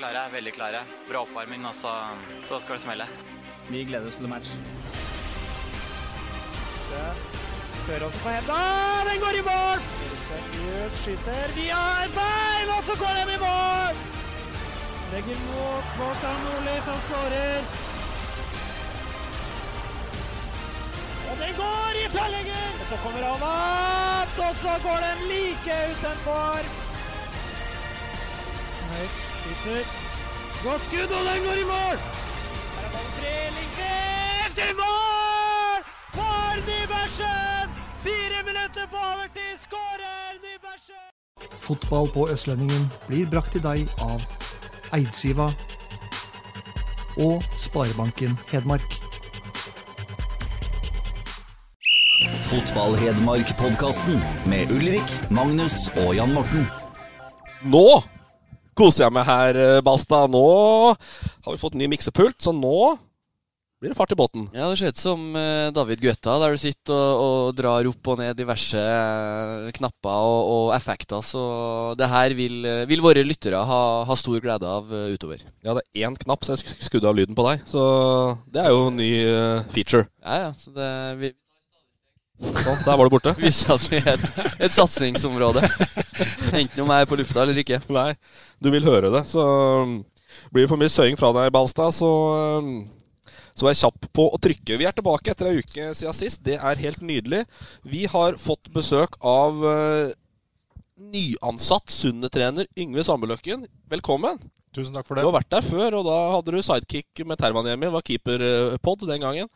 Klare, veldig klare. Bra oppvarming, og så, så skal det smelle. Vi gleder oss til match. Tør også på henda. Den går i mål! Seriøs skyter Vi har bein, og så går den i mål! Legger mot Kvartan Nordli, som skårer. Og den går i tverrlegger! Og så kommer han opp, og så går den like utenfor. Høyt, skyter. Godt skudd, og den går i mål! Her er ballen tre, Lindgren i mål! For Nybergsen! Fire minutter på overtid, skårer Nybergsen! Fotball på Østlendingen blir brakt til deg av Eidsiva og Sparebanken Hedmark. Fotball-Hedmark-podkasten med Ulrik, Magnus og Jan Morten. Nå koser jeg meg her, Basta. Nå har vi fått ny miksepult, så nå blir det fart i båten. Ja, det ser ut som eh, David Guetta, der du sitter og, og drar opp og ned diverse eh, knapper og, og effekter. Så det her vil, eh, vil våre lyttere ha, ha stor glede av eh, utover. Ja, det er én knapp, så jeg sk- skrudde av lyden på deg. Så det er jo en ny eh, feature. Ja, ja, så det vi, Sånn, der var du borte. viser at vi er et, et satsingsområde. Enten om jeg er på lufta eller ikke. Nei, du vil høre det. Så um, blir det for mye søying fra deg, Balstad, så um, så vær kjapp på å trykke. Vi er tilbake etter ei uke siden sist. Det er helt nydelig. Vi har fått besøk av uh, nyansatt Sundet-trener Yngve Sambeløkken. Velkommen. Tusen takk for det. Du har vært der før, og da hadde du sidekick med Tervaniemi. Var keeperpod den gangen.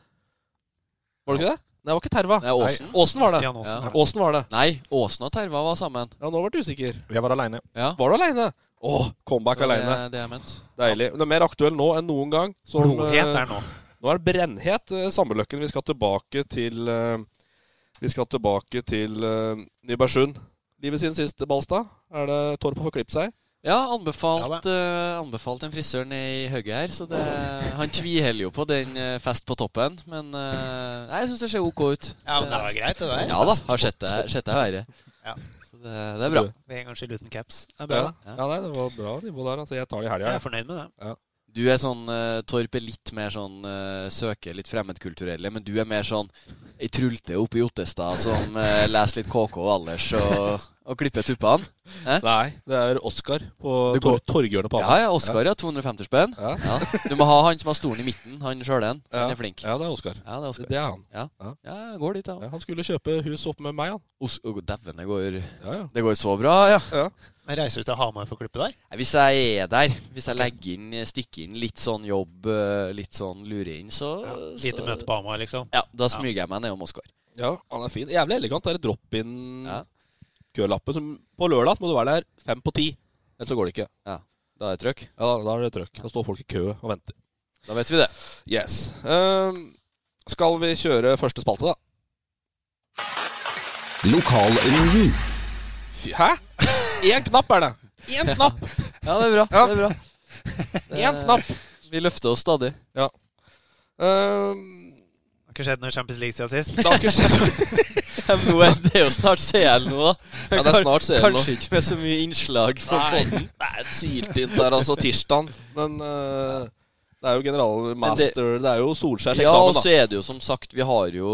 Var det ikke det? Nei, det var ikke Terva. Det Åsen. Åsen. Åsen var det. Stian Åsen, Ja. Åsen var det. Nei, Åsen og Terva var sammen. Ja, nå ble du usikker. Jeg var aleine. Ja, Var du aleine? Å, comeback aleine. det, det jeg mente. Deilig. Det er mer aktuell nå enn noen gang. Som, Blodhet eh, er nå. Nå er det brennhet, Sammeløkken. Vi skal tilbake til eh, Vi skal tilbake til Nybergsund. Livet sin sist, Balstad. Er det Torp å få klippet seg? Ja, anbefalt, Ja, eh, anbefalt en frisør ned i hugget her, så det, han tviholder jo på den uh, fest på toppen. Men uh, jeg syns det ser OK ut. Ja, men det var greit, det der. Ja da, har sett det, sett det verre. Ja. Så det, det er bra. Med en gangs skyld uten caps. Det er Ja, bra, da. ja. nei, det var bra nivå der. Altså, jeg tar det i helga. Jeg er fornøyd med det. Du er sånn uh, Torp er litt mer sånn uh, søker litt fremmedkulturelle, men du er mer sånn ei trulte oppe i Ottestad som eh, leser litt KK og Allers og, og klipper tuppene. Nei, det er Oskar på tor Torghjørnet på Ja, Hamar. ja, Oskar, ja. 250 spenn. Ja. Ja. Du må ha han som har stolen i midten. Han sjøl en. Han er flink. Ja, det er Oskar. Ja, det er. Det er han. Ja, Ja. ja jeg går dit, Ja, ja. han skulle kjøpe hus opp med meg, han. Os Dæven, det går Ja, ja. Det går så bra, ja. Men reiser du til Hamar for å klippe deg? Hvis jeg er der, hvis jeg legger inn, stikker inn litt sånn jobb, eh, litt sånn lure inn, så, Lite møte på Hamar, liksom? Ja, da smyger jeg meg nedom Oskar. ja, han er fin. Jævlig elegant. Det er drop-in Ja. kølappen. Som på lørdag må du være der fem på ti. Ellers så går det ikke. Ja, Da er det trøkk. Ja, da, da er det trøkk. Da står folk i kø og venter. Da vet vi det. Yes. Um, skal vi kjøre første spalte, da? Lokalrevy. Hæ? Én knapp er det. Én knapp. Ja, det er bra. Ja. Det er bra. Én knapp. Vi løfter oss stadig. Ja. Har ikke skjedd noe i Champions League siden sist? det har ikke skjedd. Er det er jo snart CL nå, da. Ja, det er snart CL nå. Kanskje ikke med så mye innslag. For Nei, det er syltynt der, altså. Tirsdag. Men eh, det er jo generalmaster Det, er jo Solskjærs Ja, og så er det jo som sagt Vi har jo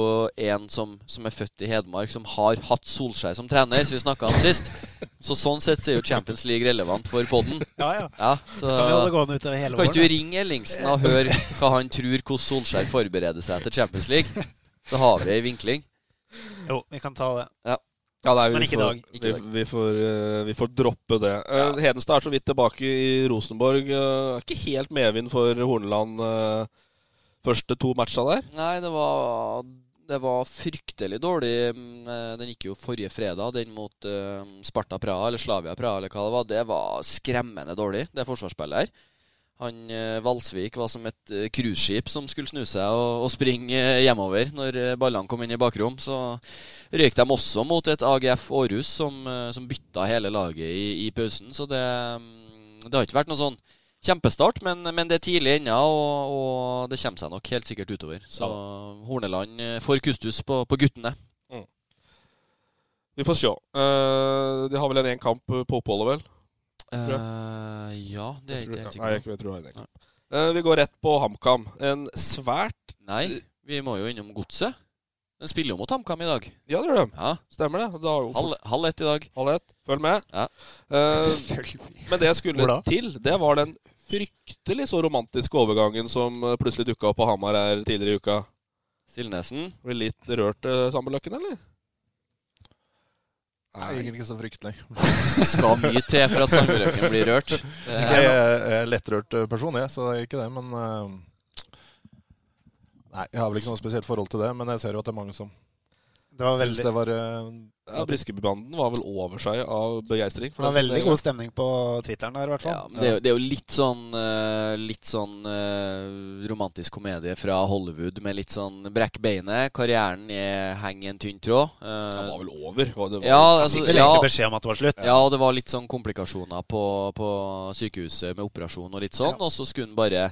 en som, som er født i Hedmark, som har hatt Solskjær som trener, som vi snakka om sist. Så sånn sett så er jo Champions League relevant for podden. Ja, ja. Ja, så Kan vi hele Kan ikke du ringe Ellingsen og høre hva han tror hvordan Solskjær forbereder seg til Champions League? Så har vi ei vinkling. Jo, vi kan ta det. Ja, nei, Men ikke i dag. Vi, vi, får, eh, vi får droppe det. Uh, Hedenstad er så vidt tilbake i Rosenborg. Uh, ikke helt medvind for Horneland første to matcha der. Nei, det var Det var fryktelig dårlig. mm, eh, Den gikk jo forrige fredag, den mot eh, Sparta Praha, eller Slavia Praha, eller hva det var. Det var skremmende dårlig, det forsvarsspillet her. Han eh, Valsvik var som et eh, cruiseskip som skulle snu seg og, og springe eh, hjemover når ballene kom inn i bakrom. Så røyk de også mot et AGF Århus som, som bytta hele laget i, i pausen. Så det, mm, det har ikke vært noen sånn kjempestart, men, men det er tidlig ennå, og, og det kommer seg nok helt sikkert utover. Så Horneland eh, får kustus på, på guttene. Vi får se. Uh, de har vel en én kamp på oppholdet, vel? Eh, ja, det er Jeg ikke helt sikker på. jeg tror det en. Eh, vi går rett på HamKam. En svært Nei, vi må jo innom Godset. Den spiller jo mot HamKam i dag. Ja, det gjør de. Ja. Stemmer det. Da Halv, halv ett i dag. Halv ett. Følg med. Ja. Uh, men det jeg skulle til, det var den fryktelig så romantiske overgangen som plutselig dukka opp på Hamar her tidligere i uka. Sildnesen. Blir litt rørt Samme Løkken, eller? Nei, egentlig ikke så fryktelig. Skal mye til for at Sandbøløkken blir rørt. Jeg er- er en lettrørt eh, person, jeg, så det er ikke det. Men eh, Nei, jeg har vel ikke noe spesielt forhold til det, men jeg ser jo at det er mange som Det var veldig, det var eh, Ja, Briskebybanden var vel over seg av begeistring. det var veldig god stemning på Twitteren der, i hvert Ja, fall. men det, er jo, det er jo litt sånn eh, Litt sånn eh, romantisk komedie fra Hollywood med litt sånn brekk beinet. Karrieren er, henger i en tynn tråd. Eh, Det var vel over? Var det, var ja, altså, fikk vel ja, egentlig beskjed om at det var slutt. ja, og det var litt sånn komplikasjoner på, på sykehuset med operasjon og litt sånn. Og så skulle han bare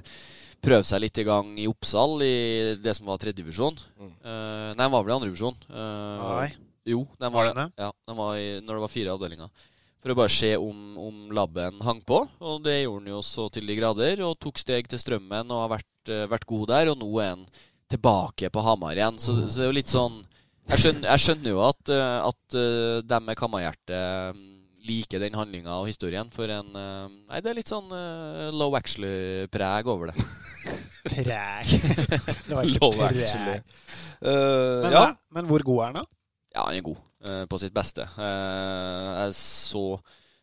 prøve seg litt i gang i Oppsal, i det som var tredjedivisjon. Mm. Uh, nei, den var vel i andredivisjon. Uh, Nei. jo, den Var var, den det? ja, den var i, når det var fire avdelinger. For å bare se om, om labben hang på. Og det gjorde han jo så til de grader. Og tok steg til strømmen og har vært, eh, vært god der. Og nå er han tilbake på Hamar igjen. Så, så det er jo litt sånn Jeg skjønner, jeg skjønner jo at, eh, at eh, dem med kammerhjerte mm, liker den handlinga og historien. For en eh, Nei, det er litt sånn eh, low actually-preg over det. Preg. Det var ikke preg. Eh, Men, ja. men hvor god er han, da? Ja, han er god uh, på sitt beste. Uh, jeg så,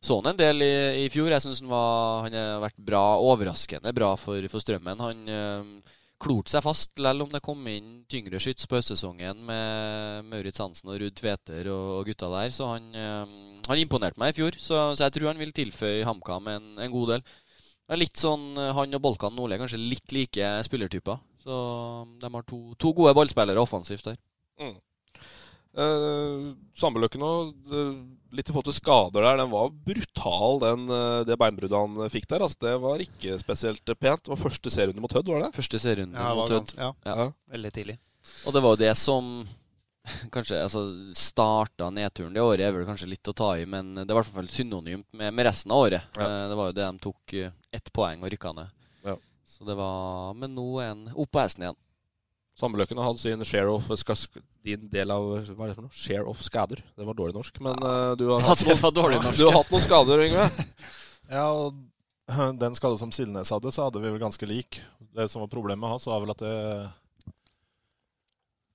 så han en del i, i fjor. Jeg syns han, var- han har vært bra, overraskende bra for, for Strømmen. Han uh, klorte seg fast, selv om det kom inn tyngre skyts på høstsesongen med Maurits Hansen og Ruud Tveter og, og gutta der. Så han, han imponerte meg i fjor. Så, så jeg tror han vil tilføye HamKam en, en god del. Det er litt sånn, eh, Han og Bolkan Nordli er kanskje litt like spillertyper. Så de har to, to gode ballspillere offensivt der. Mm. Eh, Sambeløkken òg, litt i forhold til skader der. Den var brutal, den, eh, det beinbruddet han fikk der. Altså, det var ikke spesielt pent. Det var første serierunde mot Hødd, var det? Første serierunde Ja, mot Hødd. ja, Ja. veldig tidlig. Og det var jo det som kanskje altså, starta nedturen det året, er vel kanskje litt å ta i, men det var i hvert fall synonymt med, med resten av året. Ja. Eh, Det var jo det de tok eh, ett poeng og rykka ned. Ja. Så det var Men nå er han opp på hesten igjen. Sambeløkken har hatt sin share of din del av Hva er det for noe? Share of skader. Det var dårlig norsk. Men ja. du, har hatt noen, dårlig norsk, du har hatt noen skader, Yngve. Ja, og den skade som Silnes hadde, så hadde vi vel ganske lik. Det som var problemet med hans, var vel at det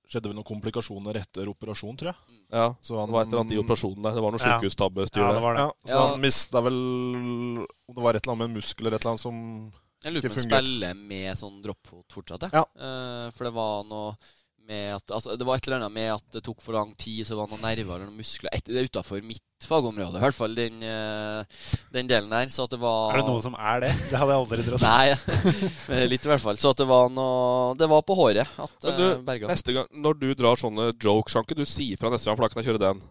skjedde vel noen komplikasjoner etter operasjon, tror jeg. Ja, Så han, det var et eller annet i operasjonen der. Det var noe sjukehustabbestyr Ja, det der. Ja, så Ja. han mista vel Om det var et eller annet med en muskel eller et eller annet som Jeg lurer på om han spiller med sånn droppfot fortsatt, jeg. Ja. Uh, for det var noe at altså, Det var et eller annet med at det tok for lang tid, så var det noen nerver eller noen muskler et, Det er utafor mitt fagområde, i hvert fall, den, eh, den delen der. Så at det var Er det noen som er det? Det hadde jeg aldri trodd. Nei, men litt i hvert fall. Så at det var noe Det var på håret at Men eh, du, berga. neste gang, når du drar sånne jokes, kan ikke du si fra neste gang, for da kan jeg kjøre den?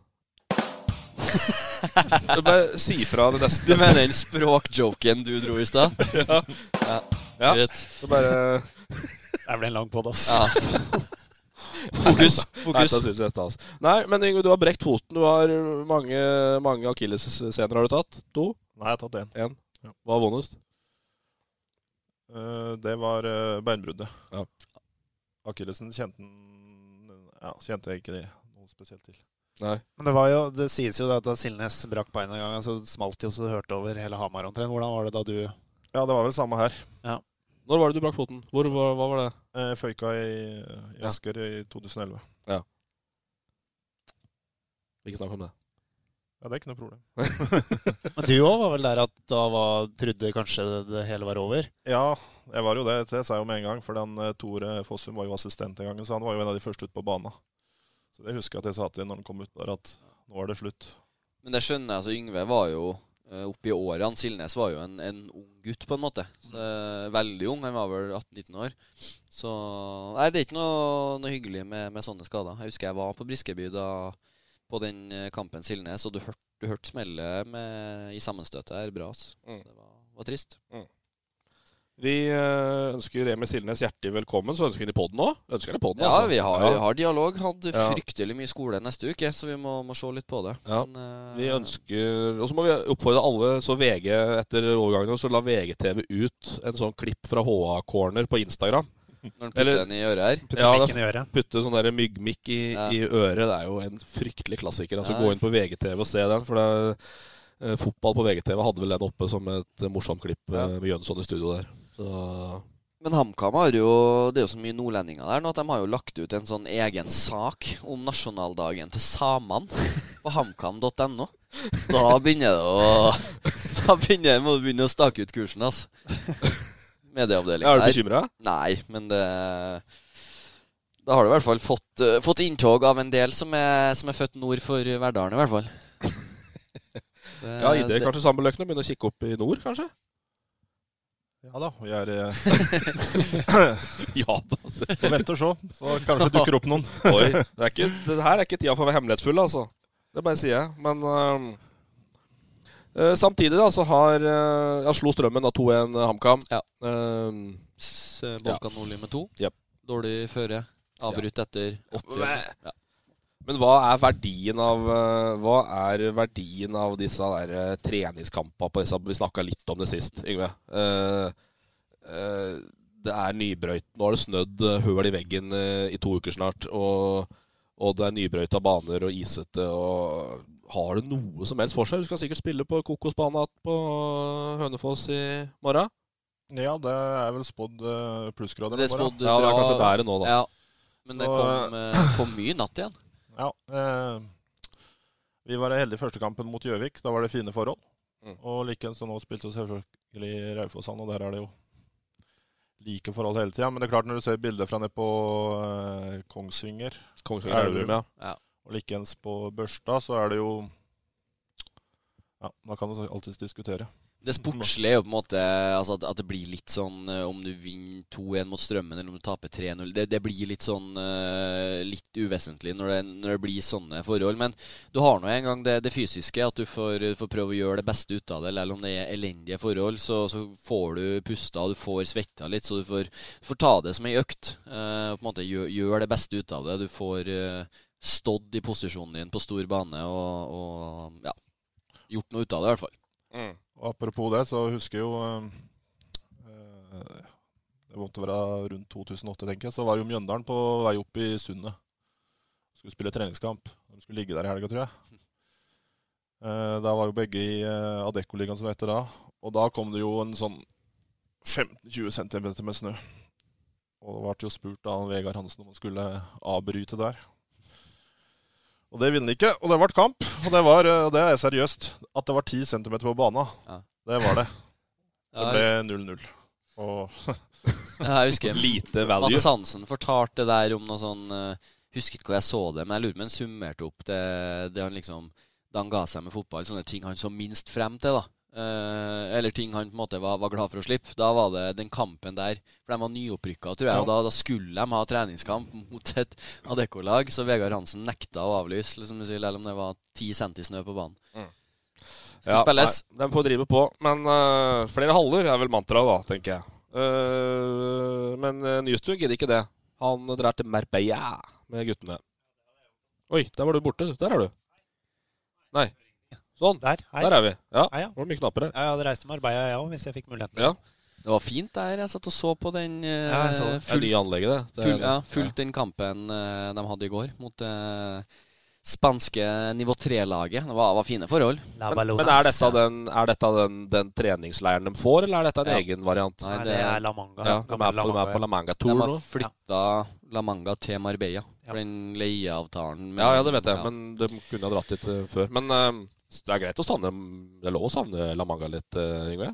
du bare si fra det neste. Du mener den språkjoken du dro i stad? Ja. ja. Ja. Så bare Det ble en lang pod, ass. Ja. Fokus. Fokus. Nei, synes jeg stas. Nei, men Ingo, du har brekt foten. Du har mange, mange akillesscener har du tatt. To? Nei, jeg har tatt én. Én. Hva var vondest? Uh, Det var uh, beinbruddet. Ja. Akillesen kjente ja, kjente jeg ikke det noe spesielt til. Nei. Men det var jo, det sies jo at da Silnes brakk beinet en gang, så smalt jo så du hørte over hele Hamar omtrent. Hvordan var det da du Ja, det var vel samme her. Når var det du brakk foten? Hvor, hva, hva var det? Eh, Føyka i, i Ja. Asker i 2011. Ikke snakk om det. Ja, det er ikke noe problem. Men du òg var vel der at da var, trodde kanskje det hele var over? Ja, jeg var jo det. Det sa jeg jo med en gang. For den eh, Tore Fossum var jo assistent en gang, så han var jo en av de første ut på banen. Så det husker jeg at jeg sa til ham når han kom ut der, at nå er det slutt. Men det skjønner jeg. altså Yngve var jo uh, i årene. Silnes var jo en, en ung gutt, på en måte. Så, eh, veldig ung. Han var vel 18-19 år. Så Nei, det er ikke noe, noe hyggelig med, med, sånne skader. Jeg husker jeg var på Briskeby da på den eh, kampen Silnes, og du hørte hørt smellet i sammenstøtet her bra. Mm. Så det var, var trist. Mm. Vi eh, ønsker Remi Silnes hjertelig velkommen. Så ønsker vi ham i poden òg. Ønsker det poden, ja, altså. vi har, ja. har dialog. Hadde ja. fryktelig mye skole neste uke, så vi må, må se litt på det. Ja. Men, uh, vi ønsker Og så må vi oppfordre alle, så VG etter overgangen, så la VGTV ut en sånn klipp fra HA Corner på Instagram. Når han putter den i øret her. ja, i øret. Putte sånn der myggmikk i, ja. i, øret. Det er jo en fryktelig klassiker. Altså ja. Gå inn på VGTV og se den. For det er, eh, fotball på VGTV hadde vel den oppe som et morsomt klipp ja. Eh, med Jønsson i studio der. Så men HamKam har jo Det er jo så mye nordlendinger der nå at de har jo lagt ut en sånn egen sak om nasjonaldagen til samene på hamkam.no. Da begynner det å Da begynner, må du begynne å stake ut kursen, altså medieavdelinga Er du bekymra? Nei, men det Da har du i hvert fall fått, uh, fått inntog av en del som er, som er, født nord for Verdalen, i hvert fall. det, ja, det er kanskje sammenløkende begynne å kikke opp i nord, kanskje? Ja da, vi er eh, Ja da. Få vent og se, så kanskje dukker opp noen. Oi, det, er ikke, det her er ikke tida for å være hemmelighetsfull, altså. Det bare sier jeg. Men uh, samtidig da, så har uh, ja, slo Strømmen da 2-1 HamKam. Ja. Uh, Balkan Nordli med to. Yep. Dårlig føre. Avbrutt ja. etter 80. Ja. Men hva er verdien av Hva er verdien av disse der treningskampene på disse Vi snakka litt om det sist, Yngve. det er nybrøyt. Nå har det snødd høl i veggen i to uker snart. Og, og det er nybrøyta baner og isete og har det noe som helst for seg? Du skal sikkert spille på Kokosbanen på Hønefoss i morgen? Ja, det er vel spådd eh, plussgrader. Det er spådd ja, det er kanskje bedre nå, da. Ja, men det kom, eh, kom mye natt igjen. Ja. Eh, vi var heldige i første kampen mot Gjøvik. Da var det fine forhold. Mm. Og likeens nå spilte vi selvfølgelig Raufossand, og der er det jo like forhold hele tida. Men det er klart, når du ser bilder fra nede på eh, Kongsvinger, Kongsvinger Elverum, ja. ja. Og likeens på Børstad så er det jo Ja, man kan alltids diskutere. Det sportslige er jo på en måte altså at, at, det blir litt sånn uh, Om du vinner 2-1 mot Strømmen eller om du taper 3-0 det, det, blir litt sånn uh, litt uvesentlig når det, når det, blir sånne forhold. Men du har nå en gang det, det, fysiske, at du får, får, prøve å gjøre det beste ut av det. Eller om det er elendige forhold, så, så får du pusta og du får svetta litt. Så du får, får ta det som ei økt. Uh, på en måte gjør, gjør, det beste ut av det. Du får stått i posisjonen din på stor bane og, og ja, gjort noe ut av det, i hvert fall. Mm. Og Apropos det, så husker jeg jo øh, Det måtte være rundt 2008, tenker jeg. Så var jo Mjøndalen på vei opp i Sundet. Skulle spille treningskamp. De skulle ligge der i helga, tror jeg. Uh, da var jo begge i uh, Adecco-ligaen, som det heter da. Og da kom det jo en sånn 15-20 cm med snø. Og det ble jo spurt av Vegard Hansen om han skulle avbryte der. Og det vinner ikke, og det ble kamp. Og det, var, og det er seriøst. At det var 10 cm på banen, ja. det var det. Det ble 0-0. Og jeg husker Lite value. Mads Hansen fortalte der om noe sånn uh, Husker ikke hvor jeg så det, men jeg lurer på om han summerte opp det, det han liksom Da han ga seg med fotball, sånne ting han så minst frem til. da eller ting han på en måte var, var, glad for å slippe. Da var det den kampen der. For de var nyopprykka, tror jeg. Og da, da, skulle de ha treningskamp mot et Adecco-lag. Så Vegard Hansen nekta å avlyse, liksom du sier, selv om det var ti centi snø på banen. Mm. Skal ja, spilles. Nei, de får drive på. Men uh, flere haller er vel mantraet, da, tenker jeg. Uh, men uh, Nystuen gidder ikke det. Han drar til Marbella med guttene. Oi, der var du borte. Der er du. Nei. Sånn. Der, Der er vi. Ja, hei, ja. Det var mye knapper her. Jeg hadde reist til Marbella, jeg òg, hvis jeg fikk muligheten. Ja. Det var fint der. Jeg satt og så på den uh, ja, så det. Full, det nye anlegget, det. det full, ja, fulgt den kampen uh, de hadde i går mot uh, spanske nivå 3-laget. Det var, var, fine forhold. Men, men, er dette, den, er dette den, den, treningsleiren de får, eller er dette en ja. egen variant? Nei, det er La Manga. Ja, de, er på, de er på La Manga-tour nå. De har flytta La Manga til Marbella. For den leieavtalen Ja, ja, det vet jeg, men de kunne ha dratt dit før. Men det er greit å savne Det er lov å savne La Manga litt, uh, Yngve?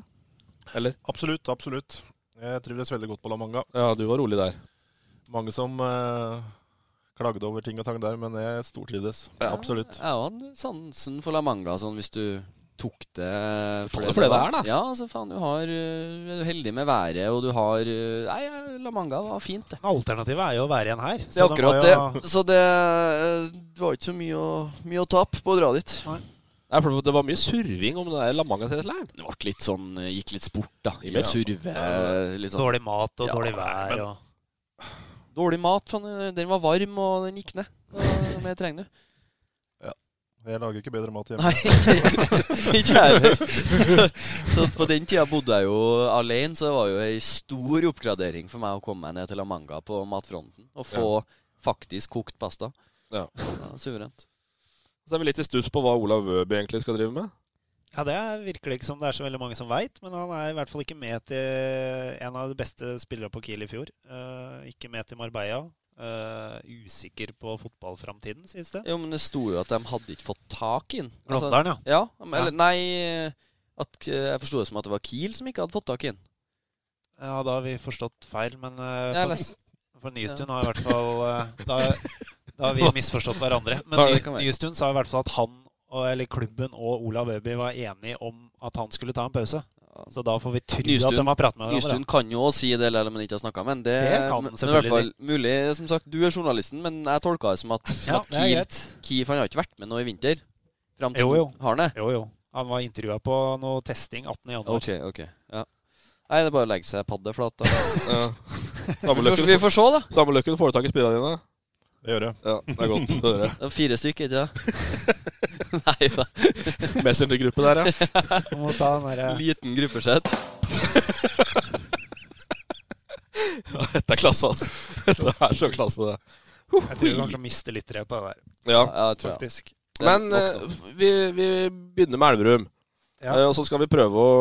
Eller? Absolutt, absolutt. Jeg trivdes veldig godt på La Manga. Ja, du var rolig der. Mange som eh, klagde over ting og tang der, men jeg stortrivdes. Absolutt. Jeg hadde sansen for La Manga, sånn hvis du tok det for, det for det det er, da. Ja, altså faen, du har øh, er du heldig med været, og du har øh, Nei, La Manga var fint, det. Alternativet er jo å være igjen her. Det er akkurat det. Så det, det var ikke så mye å, mye å tape på å dra dit. Nei, for Det var mye surving om den der La Manga-serieleiren. Det ble litt sånn Gikk litt sport, da. I Ja. surve. Litt sånn. Dårlig mat og Ja, dårlig vær. men- Og... Dårlig mat. Faen, den var varm, og den gikk ned. Og jeg trenger du. Jeg lager ikke bedre mat hjemme. Nei, ikke jeg heller. Så på den tida bodde jeg jo alene, så det var jo ei stor oppgradering for meg å komme meg ned til La Manga på matfronten og få faktisk kokt pasta. Ja. suverent. Så er vi litt i stuss på hva Olav Wøby egentlig skal drive med. Ja, Det virker det ikke som det er så veldig mange som veit, men han er i hvert fall ikke med til en av de beste spillere på Kiel i fjor. Uh, ikke med til Marbella. Uh, usikker på fotballframtiden, sies det. Jo, men det sto jo at de hadde ikke fått tak i den. Glåmdalen, ja. ja. Eller Ja. nei at, Jeg forsto det som at det var Kiel som ikke hadde fått tak i den. Ja, da har vi forstått feil, men uh, for, ny for Nystuen har i hvert fall da, da har vi misforstått hverandre. Men. Nystuen sa i hvert fall at han, eller klubben og Olav Øby var enige om at han skulle ta en pause. Så da får vi tro at de har pratet med hverandre. Nystuen kan jo også si det, eller om han ikke har snakka med ham. Det, Det kan men- i hvert fall mulig, som sagt, Du er journalisten, men jeg tolka det som at, som Ja, at Kiel. Kiel Han har ikke vært med nå i vinter. Til Jo, jo. Har han det? Jo, jo. Han var intervjua på noe testing 18. Okay, Ok, ok. Ja. Nei, det er bare å legge seg paddeflat, da. Ja. vi, får, vi får se, da. Sameløkken får du tak i spillerne dine. Det gjør jeg. Ja, det er godt å høre. Det er fire stykker, ikke sant? Nei da. Messenger-gruppe der, ja. Du må ta den der, Liten gruppesett. Ja, Dette er klasse, altså. Dette er så klasse, det. Jeg tror vi kommer til å miste lyttere på det der. Ja, Ja, det tror jeg. Faktisk. Men uh, vi, vi begynner med Elverum. Ja. Eh, og så skal vi prøve å,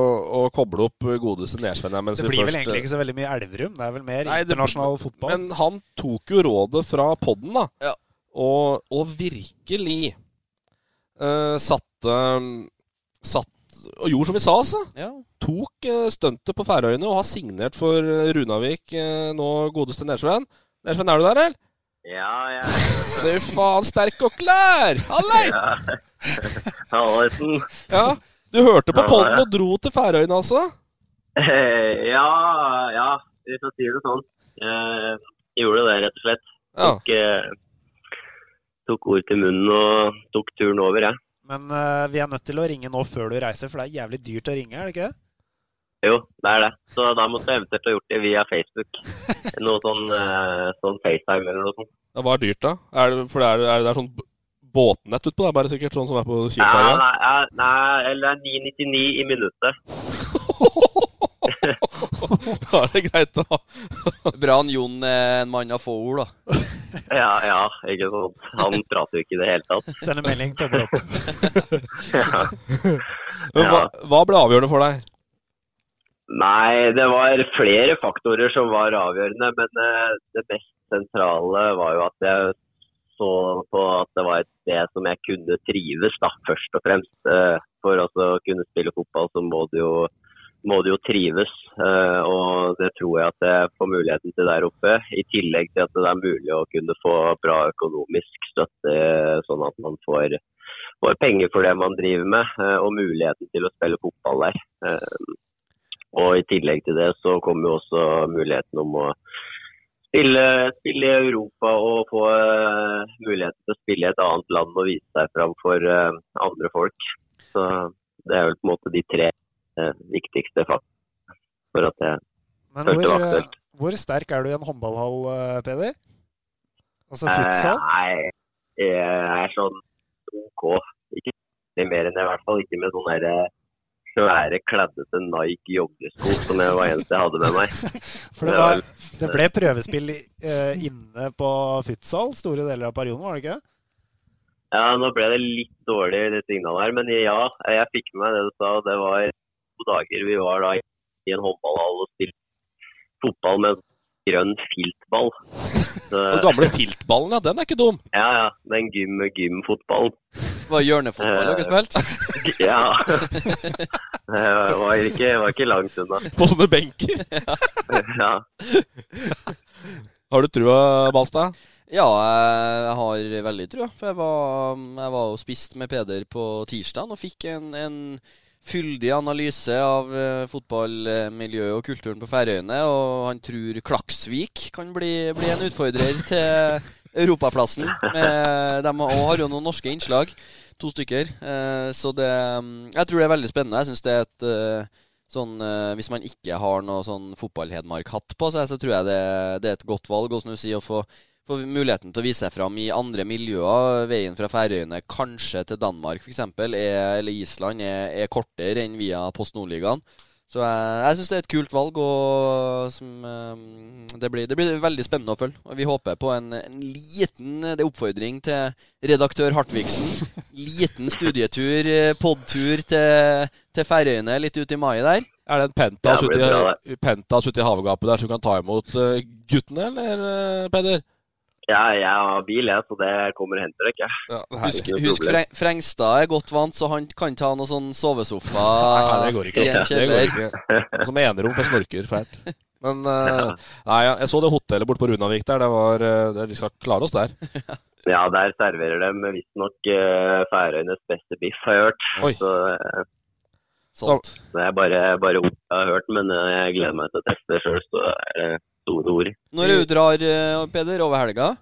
å koble opp godeste Nesven her. Det vi blir vel egentlig ikke så veldig mye Elverum. Det er vel mer Nei, det- internasjonal fotball. Men han tok jo rådet fra podden, da. Ja. Og, og virkelig uh, satte Satt Og gjorde som vi sa, altså. Ja. Tok uh, stuntet på Færøyene og har signert for eh, Runavik uh, nå, godeste Nesven. Nesven, er du der, eller? Ja, jeg Du faen, sterk og klar! Hallei! ja. Ja, du hørte på Ja, podden og dro til Færøyene, altså? Ja, ja, hvis man sier det sånn. Jeg gjorde det, rett og slett. Ja. Tok, eh, tok ord til munnen og tok turen over, jeg. Men uh, vi er nødt til å ringe nå før du reiser, for det er jævlig dyrt å ringe, er det ikke det? Jo, det er det. Så da måtte jeg eventuelt ha gjort det via Facebook. Noe sånn, uh, sånn FaceTime eller noe sånt. Ja, hva er dyrt, da? Er det, for det er, er det der sånn båtnett utpå der, bare sikkert? Sånn som er på Ja, Nei, nei, nei, eller 999 i minuttet. Ja, det er greit, da. Bra han Jon er en mann av få ord, da. Ja, ja, ikke sant. Han prater jo ikke i det hele tatt. Send en melding, tommel opp. Ja. Men hva, hva ble avgjørende for deg? Nei, det var flere faktorer som var avgjørende, men eh, det mest sentrale var jo at jeg så på at det var et sted som jeg kunne trives, da, først og fremst. Eh, For å kunne spille fotball, så må du jo, må du jo trives. eh, Og det tror jeg at jeg får muligheten til der oppe. I tillegg til at det er mulig å kunne få bra økonomisk støtte, sånn at man får, får penger for det man driver med, eh, og muligheten til å spille fotball der. Og i tillegg til det så kommer jo også muligheten om å spille, spille i Europa og få uh, muligheten til å spille i et annet land og vise seg fram for uh, andre folk. Så det er vel på en måte de tre uh, viktigste faktorene for at jeg Men følte hvor, eh, aktuelt. hvor sterk er du i en håndballhall, eh, Peder? Altså Eh, futsal? Nei, jeg er sånn OK. Ikke mer enn jeg, i hvert fall ikke med sånn der, eh, svære, kleddete Nike joggesko som jeg var eneste jeg hadde med meg. For det, var, det ble prøvespill eh, inne på futsal store deler av perioden, var det ikke? Ja, nå ble det litt dårlig det signalet her, men ja, jeg fikk med meg det du sa. Det var to dager vi var da i en håndballhall og spilte fotball med grønn filtball. Så, Den gamle filtballen, ja. Den er ikke dum. ja, ja. Den gym, gymfotballen. Var hjørnefotball dere spilte? ja. Det var ikke, var ikke langt unna. På sånne benker? ja. Har du trua, Balstad? Ja, jeg har veldig trua. For jeg var, jeg var og spiste med Peder på tirsdag og fikk en, en fyldig analyse av uh, fotballmiljøet og kulturen på Færøyene. Og han tror Klaksvik kan bli, bli en utfordrer til europaplassen. Med, de har jo noen norske innslag. To stykker. Uh, så det Jeg tror det er veldig spennende. Jeg syns det er et uh, sånn Hvis man ikke har noe sånn fotball-Hedmark-hatt på seg, så tror jeg det, det, er et godt valg. Og du sier, å få få muligheten til å vise seg fram i andre miljøer. Veien fra Færøyene kanskje til Danmark f.eks. eller Island er, er, kortere enn via Post Nordligaen. Så jeg, jeg syns det er et kult valg, og som, det, blir, det, blir, veldig spennende å følge. Og vi håper på en, en liten det er oppfordring til redaktør Hartvigsen. liten studietur, podtur til, til Færøyene litt ut i mai der. Er det en pentas ute i, pentas ute i havgapet der som kan ta imot guttene, eller, Peder? Ja, jeg har bil, jeg, så det kommer og henter dere. Ja, husk, husk Frengstad er godt vant, så han kan ta noe sånn sovesofa Nei, det går ikke. Altså. Det går ikke. Som enerom, for snorker fælt. Men uh, nei, jeg så det hotellet borte på Runavik der. Det var, det, Vi skal klare oss der. ja, der serverer de visstnok uh, Færøyenes beste biff, har jeg hørt. Oi. Så, uh, Sånt. Det er bare, bare ord jeg har hørt, men jeg gleder meg til å teste det sjøl, så det er store ord. Når du drar, eh, Peder, over helga?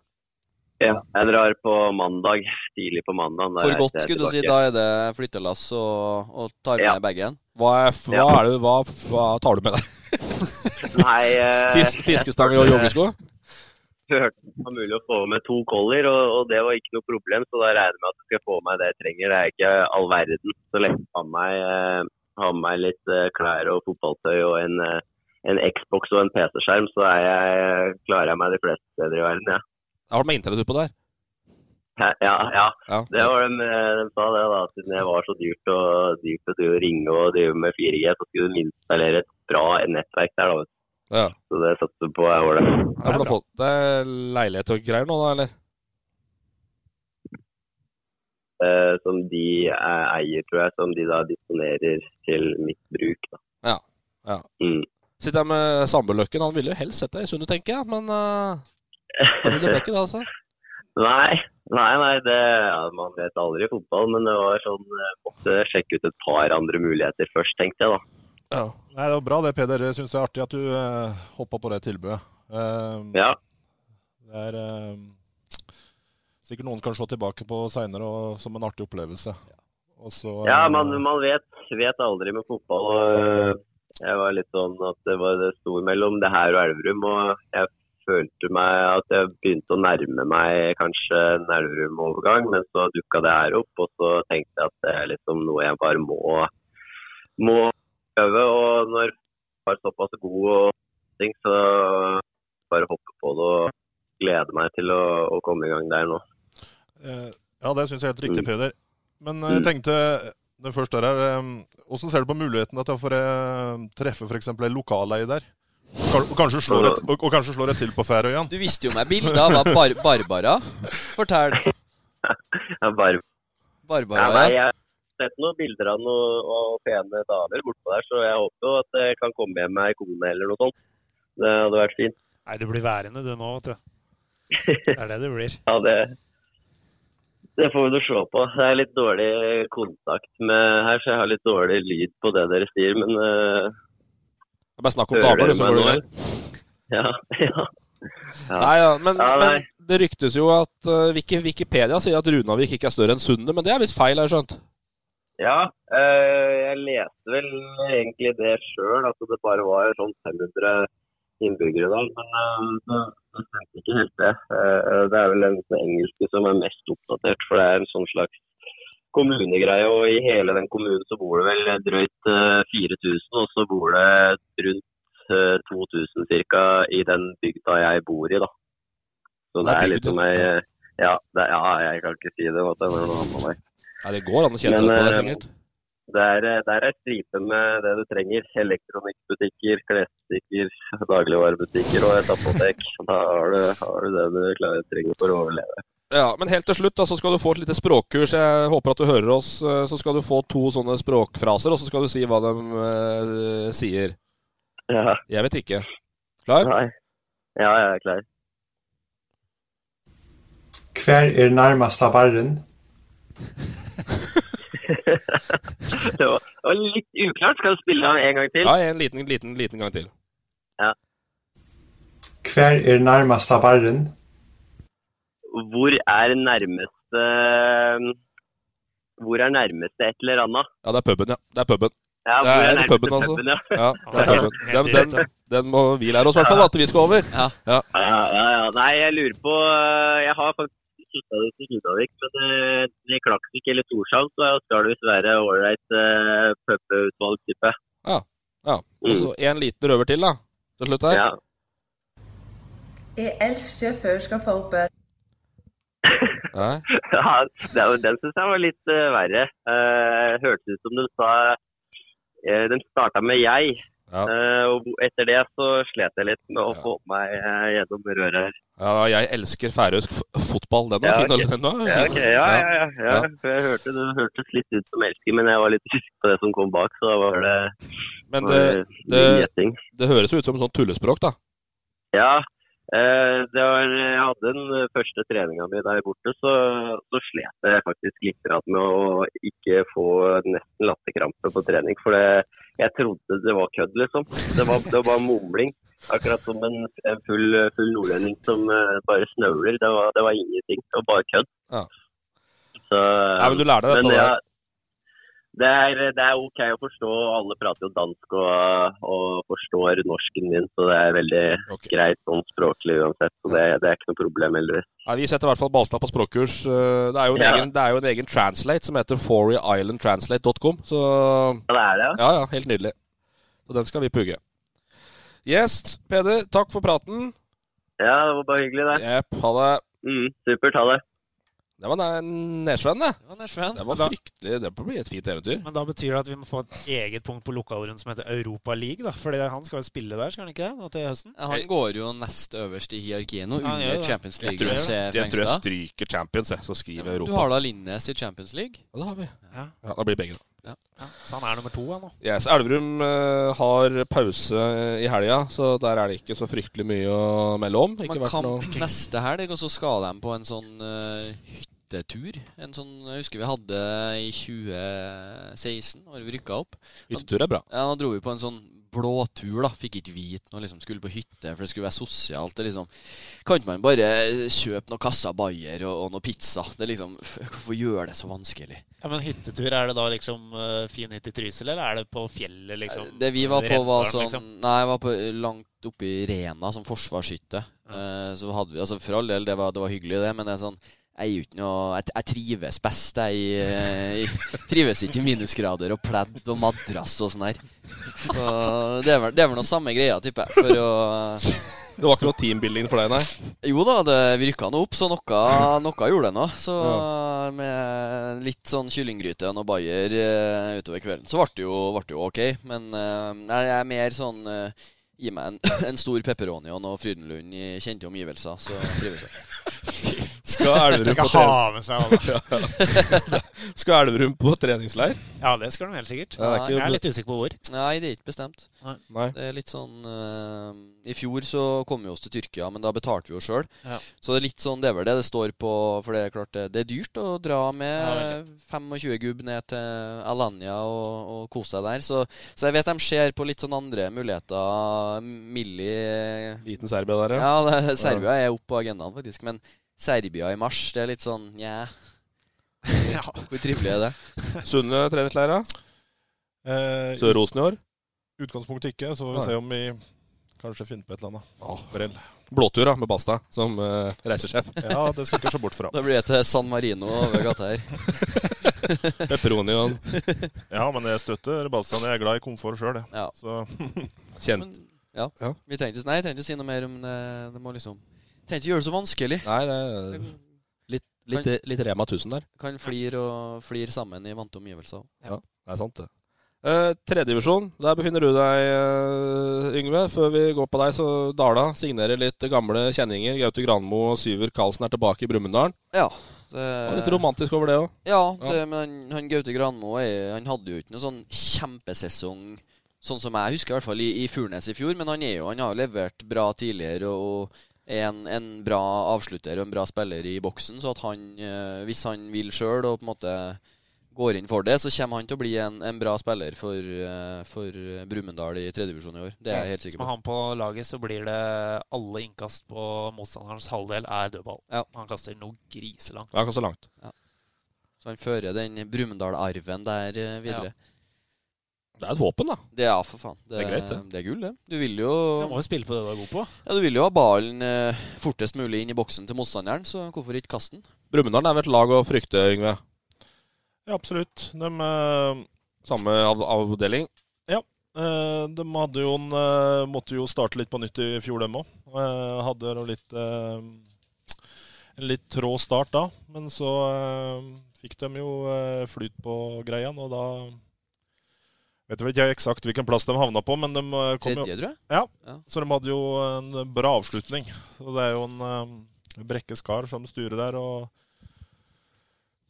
Ja, jeg drar på mandag. Tidlig på mandag. For godt, skulle du si. Da er det flyttelass og, og tar med ja. bagen? Hva, hva, det, hva, hva, tar du med deg? Nei uh, Fis, Fiskestang og joggesko? hørte det var mulig å få med to collier, og, og, det var ikke noe problem. Så da regner jeg med at jeg skal få med det jeg trenger. Det er ikke all verden. Så lett å ha med meg, ha med meg litt uh, klær og fotballtøy og en en Xbox og en PC-skjerm, så jeg, klarer jeg meg de fleste steder i verden, ja. Har du med internett utpå der? Ja, ja, ja. Det var de, de sa det da, siden det var så dyrt, og dyrt å ringe og drive med 4G, så skulle de installere et bra nettverk der. da. Ja. Så det satser du på jeg ålreit. Ja, for du har fått deg leilighet og greier nå, da, eller? Eh, som de eier, tror jeg, som de da disponerer til mitt bruk. da. Ja, ja. Mm. Sitter jeg med samboerløkken. Han ville jo helst sett deg i Sundet, tenker jeg. Men uh, det ble ikke det, altså? Nei, nei, nei det, ja, man vet aldri i fotball. Men det var sånn jeg måtte sjekke ut et par andre muligheter først, tenkte jeg da. Ja. Nei, Det var bra det, Peder. Jeg syns det er artig at du uh, hoppa på det tilbudet. Uh, ja. Det er uh, sikkert noen kan se tilbake på seinere som en artig opplevelse. Også, ja, man, man vet, vet, aldri med fotball. og jeg var litt sånn at det var det sto mellom det her og Elverum. Og jeg følte meg at jeg begynte å nærme meg kanskje en Elverum-overgang, men så dukka det her opp. Og så tenkte jeg at det er liksom noe jeg bare må, må prøve. Og når jeg var såpass god og ting, så bare hoppe på det og glede meg til å, å komme i gang der nå. Eh, ja, det syns jeg er helt riktig, Peder. Men jeg tenkte det første er her, Hvordan ser du på muligheten til å få treffe f.eks. en lokaleie der? Og kanskje, slår et, og, og kanskje slår et til på Færøyene? Du viste jo meg bilder av bar Barbara. Fortell. Ja, bar Barbara, ja, nei, jeg har sett noen bilder av noen pene damer bortpå der, så jeg håper jo at jeg kan komme hjem med ei kone eller noe sånt. Det hadde vært fint. Nei, du blir værende du nå, vet du. Det er det du blir. ja, det, det får vi se på. Det er litt dårlig kontakt med her, så jeg har litt dårlig lyd på det dere sier, men uh, bare snakk om damer, du, så går det greit. Ja, ja. ja. Nei, ja, men, ja, nei. men, det ryktes jo at uh, Wikipedia sier at Runavik ikke er større enn Sundet, men det er visst feil, har jeg skjønt? Ja, uh, jeg leste vel egentlig det sjøl, at det bare var sånn 500 innbyggere der. men uh, det stemte ikke helt det. Uh, det er vel den engelske som er mest oppdatert, for det er en sånn slags kommunegreie. Og i hele den kommunen så bor det vel drøyt uh, 4000, og så bor det rundt 2000 ca. i den bygda jeg bor i, da. Så det, er litt som ei ja, det, ja, jeg kan ikke si det. Måtte, det, meg. Ja, det går an å kjenne seg på det, sikkert. Det er, det er stripen med det du trenger. Elektronikkbutikker, klesbutikker, dagligvarebutikker og et apotek. Da har du, har du det du klarer, trenger for å overleve. Ja, Men helt til slutt da, så skal du få et lite språkkurs. Jeg håper at du hører oss. eh, Så skal du få to sånne språkfraser, og så skal du si hva de uh, sier. Ja. Jeg vet ikke. Klar? Nei. Ja, jeg er klar. Hver er nærmeste av var, det var litt uklart. Skal du spille den en gang til? Ja, en liten, liten, liten gang til. Ja. Hver er nærmeste barren? Hvor er nærmeste Hvor er nærmeste et eller annet? Ja, det er puben, ja. Det er puben. Ja, det er er puben, altså. puben, ja. ja, det er puben. Den, den, den må vi lære oss, i hvert fall. At vi skal over. Ja. Ja. Ja, ja, ja. Nei, jeg lurer på øh, Jeg har faktisk kutta det til Hudavik, men i Klaksvik eller Torshavn så skal det visst være ålreit uh, pubutvalg, tipper. Ja. ja. Og så en liten røver til, da. Til slutt her. Ja. Jeg elsker førerskapsforbud. Nei. ja, det jo- den syns jeg var litt uh, verre. Uh, hørtes ut som de sa uh, Den starta med 'jeg'. Ja. Uh, og etter det så slet jeg litt med å få meg uh, gjennom røret her. Ja, jeg elsker færøysk fotball. Den er Ja, fin. Den var, Ja, okay. ja, ja, ja, ja. Ja. For jeg hørte det hørtes litt ut som elsker, men jeg var litt usikker på det som kom bak, så da var det Men var det, det, det høres jo ut som sånn tullespråk, da. Ja, det var, jeg hadde den eh, første treninga mi der borte, så, så slet jeg faktisk litt med å ikke få nesten latterkrampe på trening. For det, jeg trodde det var kødd, liksom. Det var, det var mumling. Akkurat som en, en full, full nordlending som eh, bare snøvler. Det var, det var ingenting. Det var bare kødd. Ja. Så, Nei, men du lærte dette men der. Det er, det er ok å forstå. Alle prater jo dansk og, og forstår norsken min, så det er veldig greit sånn språklig uansett. Så det, det er ikke noe problem, heldigvis. Ja, vi setter i hvert fall Balstad på språkkurs. Eh, Det er Ja. egen, det er jo en egen translate som heter foryislandtranslate.com. Så Ja, det er det, ja. ja, ja, helt nydelig. Så den skal vi pugge. Yes, Peder, takk for praten. Ja, det var bare hyggelig, det. Jepp, ha det. Mm, supert, ha det. Det var ne- det. Det var Nesven. Det var Da- fryktelig. Det blir et fint eventyr. Men da betyr det at vi må få et eget punkt på lokalrunden som heter Europa League, da. For han skal jo spille der, skal han ikke det? Nå til høsten? Ja, han går jo nest øverst i hierarkiet nå, Ja, under Champions Champions Jeg League. tror jeg, jeg, jeg, tror jeg stryker Champions, jeg, så skriver Europa. Du har da Linnes i Champions League? Ja, det har vi. Ja. Ja, Da blir begge, da. Ja. Ja, så han er nummer to, han nå. Yes, Elverum uh, har pause i helga, så der er det ikke så fryktelig mye å melde om. Ikke Man kamp kan noe neste helg, og så skal de på en sånn eh, hyttetur. En sånn, jeg husker vi hadde i 2016, når vi rykka opp. Hyttetur er bra. Ja, Da dro vi på en sånn blåtur, da. Fikk ikke vite noe, liksom. Skulle på hytte, for det skulle være sosialt. Det liksom Kan ikke man bare kjøpe noen kasser Bayer og, og noe pizza? Det liksom Hvorfor gjør det så vanskelig? Ja, Men hyttetur, er det da liksom uh, fin hytte i Trysil, eller er det på fjellet, liksom? Det vi var på, var sånn liksom? Nei, jeg var på langt oppe i Rena, som forsvarshytte. Eh, så hadde vi Altså, for all del, det var, det var hyggelig, det, men det er sånn jeg, noe, jeg, jeg trives best. Jeg, eh, jeg trives ikke i minusgrader og pledd og madrass og sånn her. Så det er, vel, det er vel noe samme greia, tipper jeg. For å Det var ikke noe teambuilding for deg, nei? Jo da, det, virka nå opp, så noe, noe gjorde det nå. Så med litt sånn kyllinggryte og noe bayer uh, utover kvelden, så ble det jo, ble det jo ok. Men uh, jeg er mer sånn uh, Gi meg en, en stor pepperoni og noe Frydenlund i kjente omgivelser, så trives jeg. Skal Elverum på, ha seg Skal Elverum på treningsleir? Ja, det skal de helt sikkert. Ja, er ikke- Jeg er litt usikker på hvor. Nei, det er ikke bestemt. Nei. Det er litt sånn uh, I fjor så kom vi oss til Tyrkia, men da betalte vi jo sjøl. Ja. Så det er litt sånn, det er vel det det står på, for det er klart det, det er dyrt å dra Ja, med 25 gubb ned til Alanya og, og kose seg der. Så, så jeg vet de ser på litt sånn andre muligheter. Millie Liten Serbia der, ja. det, Serbia er oppe på agendaen, faktisk. Men Serbia i mars, det er litt sånn nja. Hvor trivelig er det? Sunne treningsleir, da? Eh, Sør-Osen i år? Utgangspunktet ikke, så får vi Nei. se om vi kanskje finner på et eller annet. Brell. Blåtur da, med Basta som uh, reisesjef. Ja, det skal ikke se bort fra. Da blir det til San Marino over gata her. Pepperoni og Ja, men jeg støtter Basta. Jeg er glad i komfort sjøl, jeg. Ja. Så Kjent. Ja. Ja. Vi trengte, nei, jeg trenger ikke si noe mer om det. Det må liksom Trenger ikke gjøre det så vanskelig. Nei, det er litt, litt, litt Rema 1000 der. Kan flire og flire sammen i vante omgivelser. Ja, det er sant, det. Uh, Tredjedivisjon, der befinner du deg, uh, Yngve. Før vi går på deg, så Dala signerer litt gamle kjenninger. Gaute Granmo og Syver Karlsen er tilbake i Brumunddal. Ja. Det var litt romantisk over det òg. Ja, det, men han, han Gaute Granmo er, han hadde jo ikke noen sånn kjempesesong, sånn som jeg husker, i hvert fall i, i Furnes i fjor. Men han, er jo, han har jo levert bra tidligere og er en, en bra avslutter og en bra spiller i boksen. Så at han, eh, hvis han vil sjøl og på en måte går inn for det, så kommer han til å bli en, en bra spiller for, uh, for Brumunddal i tredjevisjon i år. Det er jeg helt sikker på. Med han på laget så blir det alle innkast på motstanderens halvdel er dødball. Ja. Han kaster noe griselangt. Ja, han kaster langt. Ja. Så han fører den Brumunddal-arven der uh, videre. Ja. Det er et våpen, da. Det er for faen. Det, det er greit, det. Det er gull, det. Du vil jo Du må jo spille på det du er god på. Ja, du vil jo ha ballen eh, fortest mulig inn i boksen til motstanderen, så hvorfor ikke kaste den? Brumunddal er vel et lag å frykte, Yngve? Ja, absolutt. De, eh, Samme av avdeling? Ja. Eh, de hadde jo en, uh, måtte jo starte litt på nytt i fjor, dem òg. hadde jo litt en litt trå start da, men så fikk de jo flyt på greia, og da Vet ikke eksakt hvilken plass de havna på, men de kom Tredje, tror jeg. Ja, ja, så de hadde jo en bra avslutning. Så det er jo en Brekke Skar som styrer der. og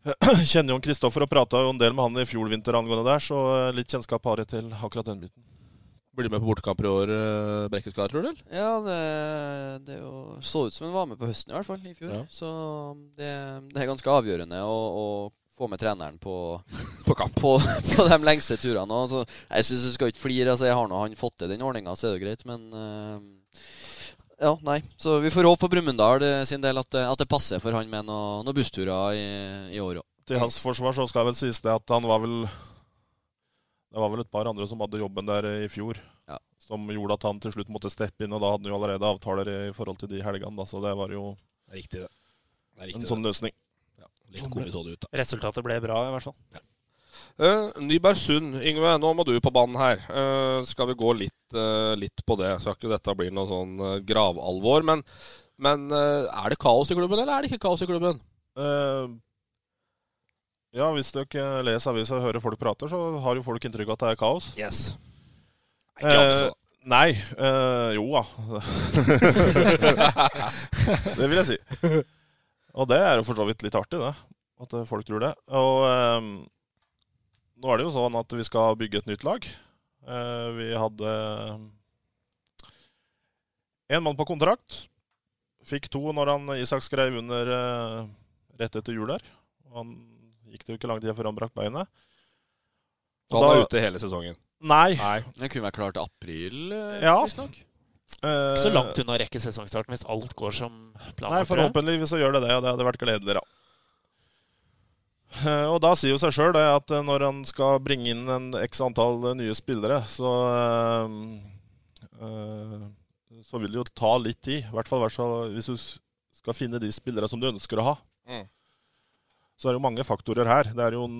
kjenner jo Kristoffer og prata en del med han i fjor vinter angående der, så litt kjennskap har jeg til akkurat den biten. Blir du med på bortekamper i år, Brekkeskar, tror du? Ja, det, det jo, så ut som han var med på høsten i hvert fall, i fjor. Ja. Så det, det, er ganske avgjørende å, å få med treneren på, på kamp. På, på, de lengste turene. Så, jeg syns du skal ikke flire. Altså, jeg har nå han fått til den ordninga, så er det greit, men uh, ja, nei. Så vi får håpe på Brumunddal sin del at, at, det passer for han med noen noe bussturer i, i år òg. Til hans forsvar så skal vel sies det at han var vel Det var vel et par andre som hadde jobben der i fjor, ja. som gjorde at han til slutt måtte steppe inn. Og da hadde han jo allerede avtaler i forhold til de helgene, da, så det var jo det er riktig, det. Det er riktig, en sånn løsning. Litt komisk så det ut, da. Resultatet ble bra, i hvert fall. Ja. Uh, Nybergsund, Yngve, nå må du på banen her. Uh, skal vi gå litt, uh, litt på det? Skal ikke dette bli noe sånn gravalvor? Men, men er det kaos i klubben, eller er det ikke kaos i klubben? ja, hvis dere leser avisa og hører folk prater, så har jo folk inntrykk av at det er kaos. Yes. Ikke. Nei. jo da. det vil jeg si. Og det er jo for så vidt litt artig, det. At folk tror det. Og eh, nå er det jo sånn at vi skal bygge et nytt lag. Eh, vi hadde én mann på kontrakt. Fikk to når han Isak skrev under eh, rett etter jul der. Han gikk det jo ikke lang tid før han brakk beinet. Så han er ute hele sesongen? Nei. Nei. Det kunne vært klart april, april, ja. Visstnok. Ikke så langt unna å rekke sesongstarten hvis alt går som planlagt. Nei, forhåpentligvis så gjør det det, og det hadde vært gledelig, da. Og da sier jo seg sjøl at når han skal bringe inn en x antall nye spillere, så øh, Så vil det jo ta litt tid. I hvert fall, hvert fall hvis du skal finne de spillere som du ønsker å ha. Mm. Så er det jo mange faktorer her. Det er jo en,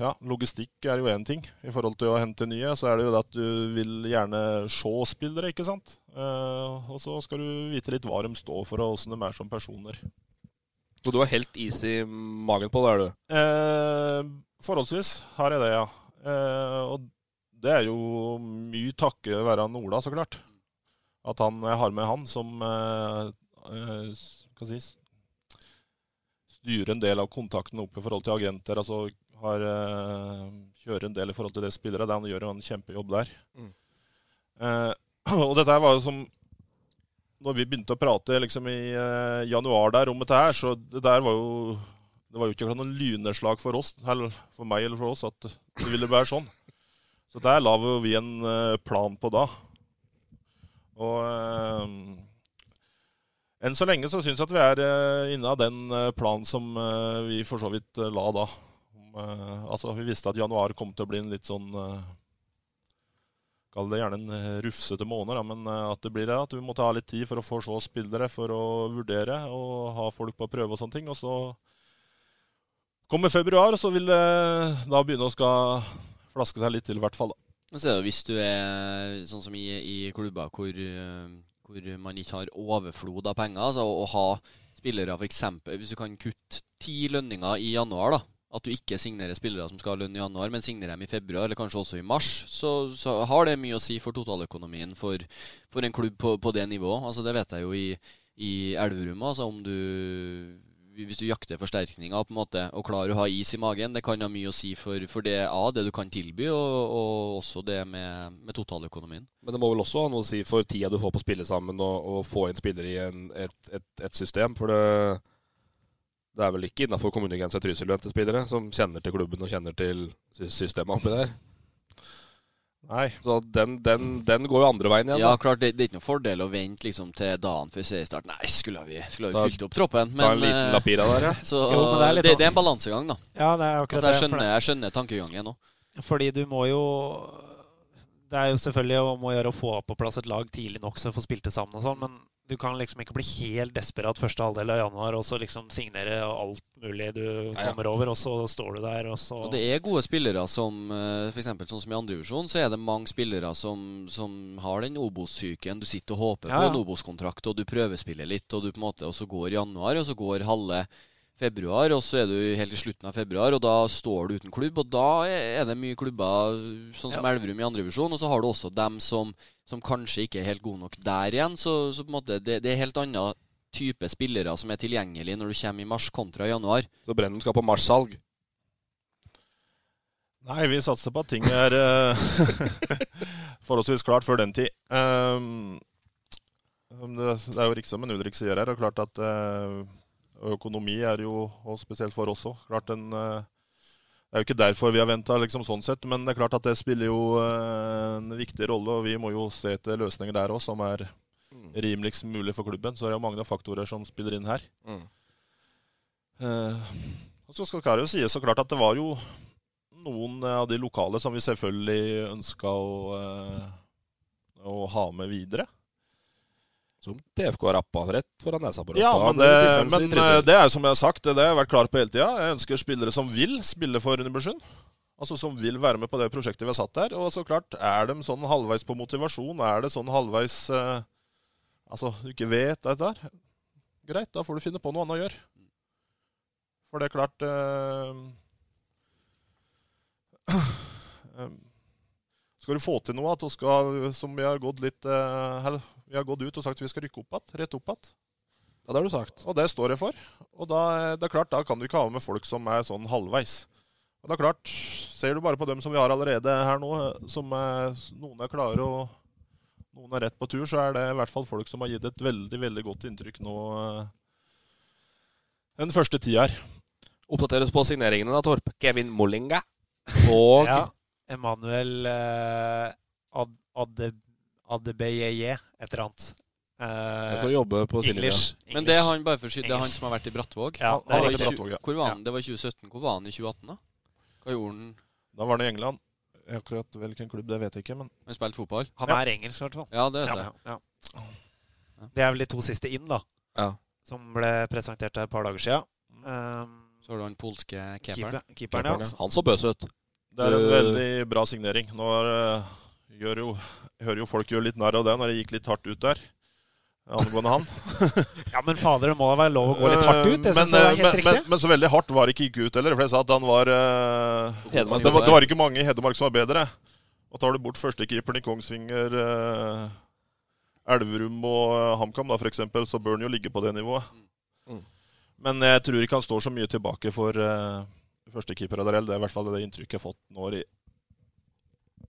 ja, Logistikk er jo én ting i forhold til å hente nye. Så er det jo det at du vil gjerne se spillere, ikke sant. Uh, og så skal du vite litt hva de står for, og åssen de er som personer. Så du har helt is i magen på det, er du? Eh, forholdsvis har jeg det, ja. Eh, og det er jo mye takket være Ola, så klart. At han, jeg har med han som eh, skal si, styrer en del av kontakten opp i forhold til agenter. altså har, Kjører en del i forhold til det spillere. Han gjør en kjempejobb der. Mm. og dette var jo som når vi begynte å prate liksom i eh, januar der om dette her, så det der var jo Det var jo ikke noen lyneslag for oss, eller for meg eller for oss, at det ville være sånn. Så der la vi en uh, plan på da. Og uh, enn så lenge så syns jeg at vi er uh, inne av den planen som vi for så vidt la da. Altså, vi visste at januar kom til å bli en litt sånn Kall det gjerne en eh, rufsete måned, da, men eh, at det blir det. At vi må ta litt tid for å få se spillere, for å vurdere og ha folk på prøve og sånne ting. Og så kommer februar, så vil det da begynne å skal flaske seg litt til, i hvert fall. da. Så hvis du er sånn som i, i klubber hvor, eh, hvor, man ikke har overflod av penger, altså å ha spillere f.eks. Hvis du kan kutte ti lønninger i januar, da. at du ikke signerer spillere som skal ha lønn i januar, men signerer dem i februar, eller kanskje også i mars, så, så har det mye å si for totaløkonomien for, for en klubb på, på det nivået. Altså, det vet jeg jo i, i Elverum. Altså, om du hvis du jakter forsterkninger på en måte, og klarer å ha is i magen, det kan ha mye å si for, for det, A, det du kan tilby, og, og også det med, med totaløkonomien. Men det må vel også ha noe å si for tida du får på å spille sammen, og, og få inn spillere i en, et, et, et, system. For det, det er vel ikke innafor kommunegrensa Trysil du spillere som kjenner til klubben og kjenner til systemet oppi der? Nei. Så den, den, den, går jo andre veien igjen. Ja, da. klart, det, det, er ikke noen fordel å vente liksom, til dagen før seriestart. Nei, skulle vi, skulle vi fylt opp troppen? Men, ta en liten eh, lapira der, ja. Så, jo, det, er det, det, er en balansegang, da. Ja, det er akkurat altså, jeg, skjønner, jeg skjønner tankegangen nå. Fordi du må jo Det er jo selvfølgelig om å gjøre å få på plass et lag tidlig nok så å få spilt det sammen og sånn, men du kan liksom ikke bli helt desperat første halvdel av januar og så liksom signere alt mulig du kommer over, og så står du der, og så Og det er gode spillere som eh, f.eks. sånn som i andredivisjon, så er det mange spillere som, som har den Obos-psyken. Du sitter og håper ja, ja. på en Obos-kontrakt, og du prøvespiller litt, og du på en måte, og så går januar, og så går halve februar, og så er du helt til slutten av februar, og da står du uten klubb. Og da er det mye klubber, sånn som ja. Elverum i andrevisjon, og så har du også dem som som kanskje ikke er helt gode nok der igjen. Så, så på en måte, det, det er helt annen type spillere som er tilgjengelig når du kommer i mars kontra i januar. Så Brennen skal på marssalg? Nei, vi satser på at ting er uh, forholdsvis klart før den tid. Um, det, det, er jo riktig som Ulrik sier her, og klart at uh, økonomi er jo, og spesielt for oss òg, klart en uh, det er jo ikke derfor vi har venta, liksom, sånn sett, men det er klart at det spiller jo eh, en viktig rolle. Og vi må jo se etter løsninger der òg som er mm. rimeligst mulig for klubben. Så det er jo mange faktorer som spiller inn her. Mm. Eh, og så skal det jo sies så klart at det var jo noen av de lokale som vi selvfølgelig ønska å, eh, å ha med videre. Som TFK rappa rett foran nesa på Ja, men, det, men eh, det er som jeg har sagt, det, har jeg vært klar på hele tida. Jeg ønsker spillere som vil spille for Nybergsund. Altså Som vil være med på det prosjektet vi har satt der. Og så klart, er de sånn halvveis på motivasjon? Er det sånn halvveis eh, Altså, du ikke vet dette her? Greit, da får du finne på noe annet å gjøre. For det er klart eh, eh, Skal du få til noe, at du skal, som vi har gått litt eh, vi har gått ut og sagt at vi skal rykke opp igjen. Rett opp igjen. Ja, det har du sagt. Og det står jeg for. Og da, det er klart, da kan du ikke ha med folk som er sånn halvveis. Og det er klart, Ser du bare på dem som vi har allerede her nå, som er, noen er klare og noen er rett på tur, så er det i hvert fall folk som har gitt et veldig veldig godt inntrykk nå eh, den første tida her. Oppdateres på signeringene, da, Torp. Kevin Mollinga og ja, Emanuel eh, Ad Adeb Adebeyeye, et eller annet. Uh, jeg skal jobbe på English, English. Men det er han bare for skyld, det er han som har vært i Brattvåg? Ja, det, i Brattvåg, ja. Hvor var han? Det var i 2017. Hvor var han i 2018, da? Hva gjorde han? Da var han i England. Akkurat hvilken klubb, det vet jeg ikke, men Han spilte fotball? Han er engelsk, i hvert fall. Ja, det vet jeg. Ja. Det er vel de to siste inn, da. Ja. Som ble presentert her et par dager siden. Um, så har du han polske keeperen. Keeper, keeperen, ja. Han så bøs ut. Det er en veldig bra signering. Nå er, gjør jo jeg hører jo folk gjøre litt narr av det når det gikk litt hardt ut der. Angående han. ja, men fader, det må da være lov å gå litt hardt ut? Det men, jeg er helt men, men, men, så veldig hardt var det ikke gikk ut heller. For jeg sa at han var uh, det, var, det, var ikke mange i Hedmark som var bedre. Og tar du bort førstekeeperen i Kongsvinger, uh, Elverum og uh, HamKam, da, f.eks., så bør han jo ligge på det nivået. Mm. Men jeg tror ikke han står så mye tilbake for uh, førstekeeper Det er i hvert fall det inntrykket jeg har fått nå i Eh,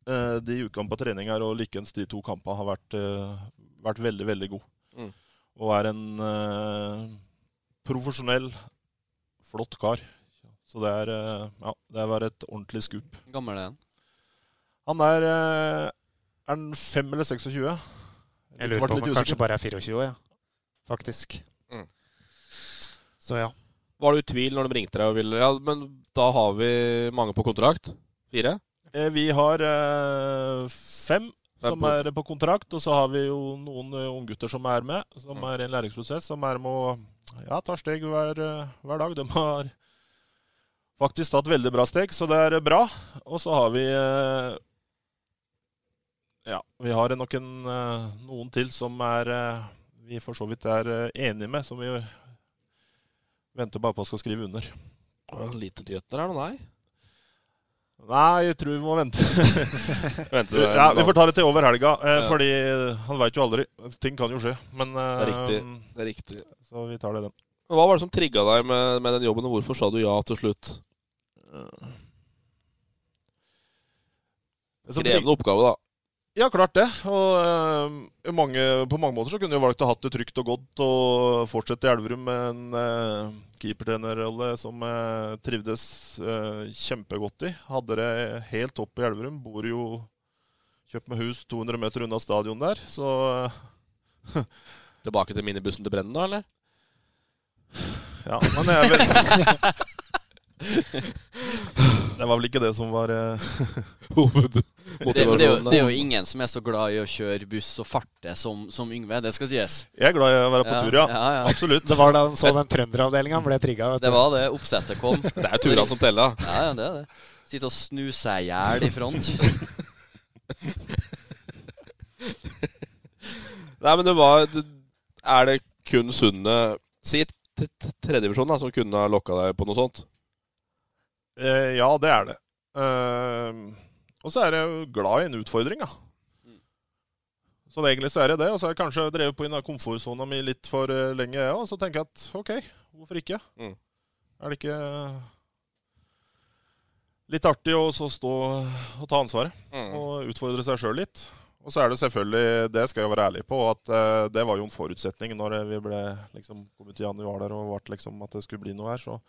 de ukene på trening her og likens de to kampene har vært, eh, vært veldig, veldig god. Mm. Og er en uh, profesjonell, flott kar. Så det er uh, Ja, det var et ordentlig skup. Hvor gammel er han? Han er uh, Er han 5 eller 26? Jeg lurer på om han kanskje bare er 24, ja. Faktisk. Mm. Så ja. Var du i tvil når de ringte deg og ville Ja, men da har vi mange på kontrakt? Fire? Eh, vi har eh, fem som er på kontrakt, og så har vi jo noen uh, unggutter som er med, som er i en læringsprosess, som er med å ja, ta steg hver, hver, dag. De har faktisk tatt veldig bra steg, så det er bra. Og så har vi Ja, vi har nok en, noen til som er vi for så vidt er enige med, som vi venter bare på skal skrive under. Lite nyheter her nå, nei. Nei, jeg tror vi må vente. Vente ja, vi får ta det til over helga, eh, Ja. fordi han veit jo aldri. Ting kan jo skje. Men Det er riktig. eh, Det er riktig. Så vi tar det den. Hva var det som trigga deg med, med den jobben, og hvorfor sa du ja til slutt? Krevende oppgave, da. Ja, klart det. Og uh, mange, på mange måter så kunne jeg valgt å hatt det trygt og godt og fortsette i Elverum med en uh, keepertrenerrolle som jeg trivdes uh, kjempegodt i. Hadde det helt topp i Elverum. Bor jo kjøpt med hus 200 meter unna stadion der, så Tilbake til minibussen til Brennen, da, eller? Ja, men jeg er vel Det var vel ikke det som var uh, Det, det, det er jo ingen som er så glad i å kjøre buss og farte som, som Yngve, det skal sies. Jeg er glad i å være på Ja, tur, ja. ja, ja. Absolutt. Det var da han så den trønderavdelinga ble trigga. Det var det. Oppsettet kom. Det er turene som teller. Ja, ja, det er det. Sitte og snu seg i hjel i front. Nei, men det var Er det kun Sunne Si tredjedivisjon, da, som kunne ha lokka deg på noe sånt? Eh, ja, det er det. Eh, og så er jeg jo glad i en utfordring, da. Så det, egentlig så er det det. Og så har jeg kanskje drevet på inn av komfortsona mi litt for eh, lenge, jeg òg. Og så tenker jeg at OK, hvorfor ikke? Mm. Er det ikke litt artig å så stå og ta ansvaret? Mm. Og utfordre seg sjøl litt? Og så er det selvfølgelig, det skal jeg være ærlig på, at eh, det var jo en forutsetning når vi ble liksom kommet i januar der og ble liksom at det skulle bli noe her. Så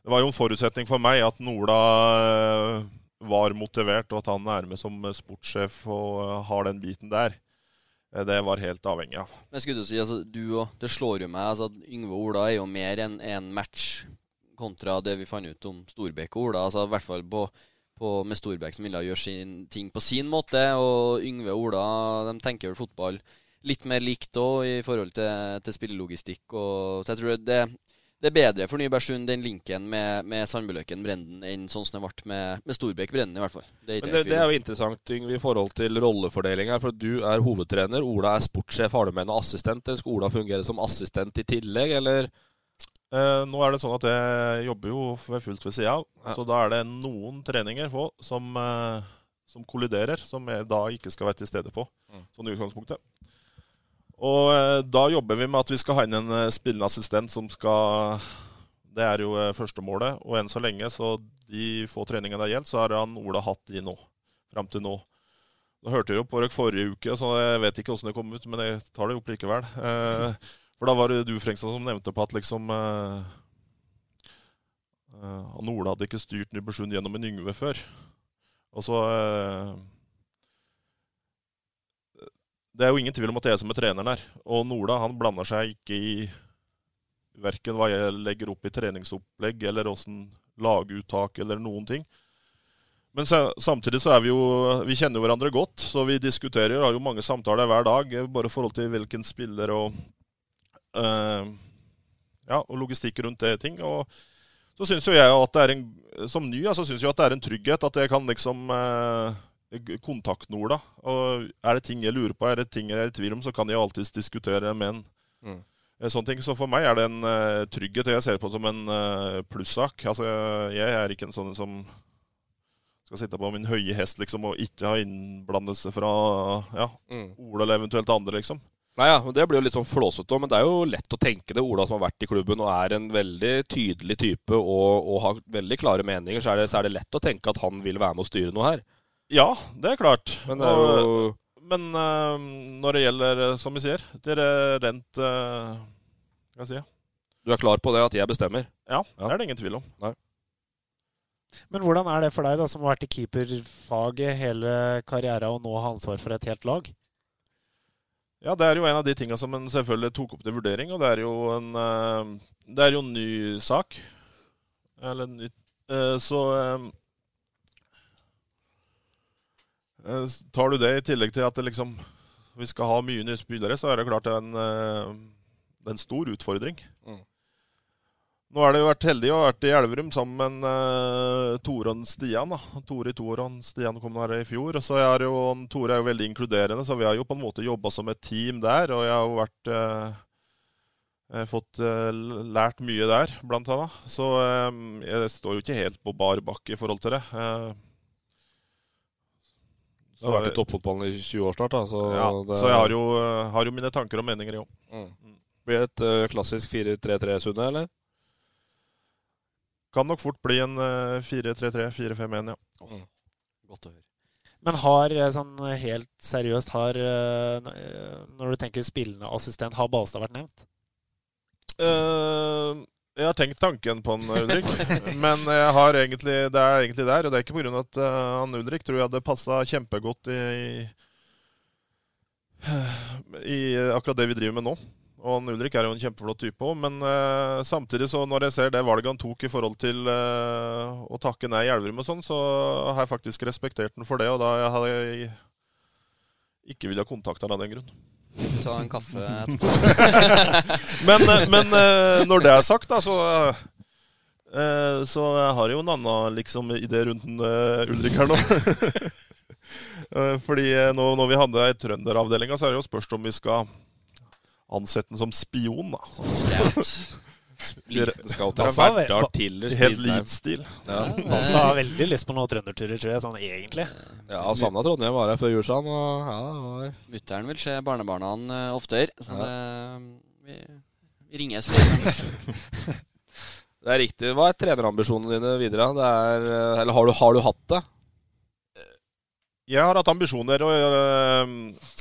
det var jo en forutsetning for meg at Nola eh, var motivert, og at han er med som sportssjef og eh, har den biten der. Eh, Det var helt avhengig av. Men skulle du si, altså, du og, Det slår jo meg altså, at Yngve og Ola er jo mer enn en match kontra det vi fant ut om Storbekk og Ola. Altså, I hvert fall på, på, med Storbekk som ville gjøre sin ting på sin måte. Og Yngve og Ola de tenker vel fotball litt mer likt òg i forhold til, til spillelogistikk. Og, så jeg tror det, det er bedre for Nybergsund, den linken med, med Sandbøløkken Brenden, enn sånn som det ble med, med Storbekk Brenden, i hvert fall. Det er, det, det er jo interessant Yngve, i forhold til rollefordeling her. For du er hovedtrener, Ola er sportssjef. Har du med en assistent, eller skal Ola fungere som assistent i tillegg, eller? Eh, nå er det sånn at jeg jobber jo ved fullt ved sida av, så da er det noen treninger få som, eh, som kolliderer, som jeg da ikke skal være til stede på. Sånn i utgangspunktet. Og eh, da jobber vi med at vi skal ha inn en eh, spillende assistent som skal Det er jo eh, førstemålet. Og enn så lenge, så de få treningene det har gjeldt, så har han Ola hatt de nå. Fram til nå. Nå hørte jeg jo på dere forrige uke, så jeg vet ikke åssen det kom ut, men jeg tar det opp likevel. For da var det du, Frengstad, som nevnte på at liksom han Ola hadde ikke styrt Nybergsund gjennom en Yngve før. Og så Det er jo ingen tvil om at er som er treneren her. Og Nola han blander seg ikke i verken hva jeg legger opp i treningsopplegg, eller åssen laguttak, eller noen ting. Men samtidig så er vi jo Vi kjenner jo hverandre godt, så vi diskuterer har jo mange samtaler hver dag. Bare i forhold til hvilken spiller og øh, Ja, og logistikk rundt det ting. Og så syns jo jeg at det er en Som ny altså syns jeg at det er en trygghet at jeg kan liksom eh, kontakte Ola, Og er det ting jeg lurer på, er det ting jeg er i tvil om, så kan jeg alltids diskutere med en. Mm. Eh, Sånne ting. Så for meg er det en uh, trygghet, og jeg ser på det som en uh, plussak. Altså, jeg, er ikke en sånn som skal sitte på min høye hest liksom, og ikke ha innblandelse fra ja, Mm. Ola eller eventuelt andre, liksom. Nei, ja, Det blir jo litt sånn flåsete òg, men det er jo lett å tenke det. Ola som har vært i klubben og er en veldig tydelig type og, og har veldig klare meninger, så er, det, så er det lett å tenke at han vil være med å styre noe her. Ja, det er klart. Men det er jo Og- men uh, når det gjelder, eh, som vi sier, det er rent uh, Hva skal jeg si? Du er klar på det at jeg bestemmer? Ja, det er det ingen tvil om. Nei. Men hvordan er det for deg, da, som har vært i keeperfaget hele karrieren og nå har ansvar for et helt lag? Ja, det er jo en av de tinga som en selvfølgelig tok opp til vurdering, og det er jo en uh, Det er jo en ny sak. Eller en ny eh, Så eh, eh, Tar du det i tillegg til at det liksom vi skal ha mye nye spillere, så er det klart en, eh, en stor utfordring. Mm. Nå har det jo vært heldig å ha vært i Elverum sammen med uh, Tore og Stian. da. Tore i to år, og Stian kom her i fjor. og så er jo, Tore er jo veldig inkluderende, så vi har jo på en måte jobba som et team der. Og jeg har jo vært uh, Jeg har fått uh, lært mye der, blant annet. Så eh, jeg står jo ikke helt på bar bakke i forhold til det. Eh, Du har vært i toppfotballen i 20 år snart, da. Så, ja, det- så jeg har jo, eh, har jo mine tanker og meninger, jo. òg. Mm. Blir det et eh, klassisk 4-3-3, Sunne, eller? Kan nok fort bli en eh, 4-3-3, 4-5-1, ja. Godt å høre. Men har eh, sånn helt seriøst har eh, eh, Når du tenker spillende assistent, har Balstad vært nevnt? Eh, jeg har tenkt tanken på han, Ulrik. men jeg egentlig, det er egentlig der. Og det er ikke pga. at uh, han Ulrik tror jeg hadde passa kjempegodt i, i, i akkurat det vi driver med nå. Og han Ulrik er jo en kjempeflott type òg, men uh, samtidig så når jeg ser det valget han tok i forhold til uh, å takke nei i Elverum og sånn, så har jeg faktisk respektert han for det, og da har jeg ikke villet kontakte han av den grunn. Ta en kaffe men, eh, men eh, når det er sagt, da, så eh, Så jeg har jo en annen liksom, idé rundt en, Ulrik her nå. Eh, Fordi nå, når vi hadde ei trønderavdelinga, så er det jo spørsmål om vi skal ansette den som spion, da. Er Verdal Tiller Helt Leeds-stil. Ja. Balstad har veldig lyst på noen trønderturer, tror jeg, sånn egentlig. Ja, savna Trondheim var her før jul, sa han. Ja, var Mutter'n vil se barnebarna han oftere, så Ja. det, vi, vi ringes. Det er riktig. Hva er trenerambisjonene dine videre? Det er, eh, eller har du, har du hatt det? Jeg har hatt ambisjoner, og øh,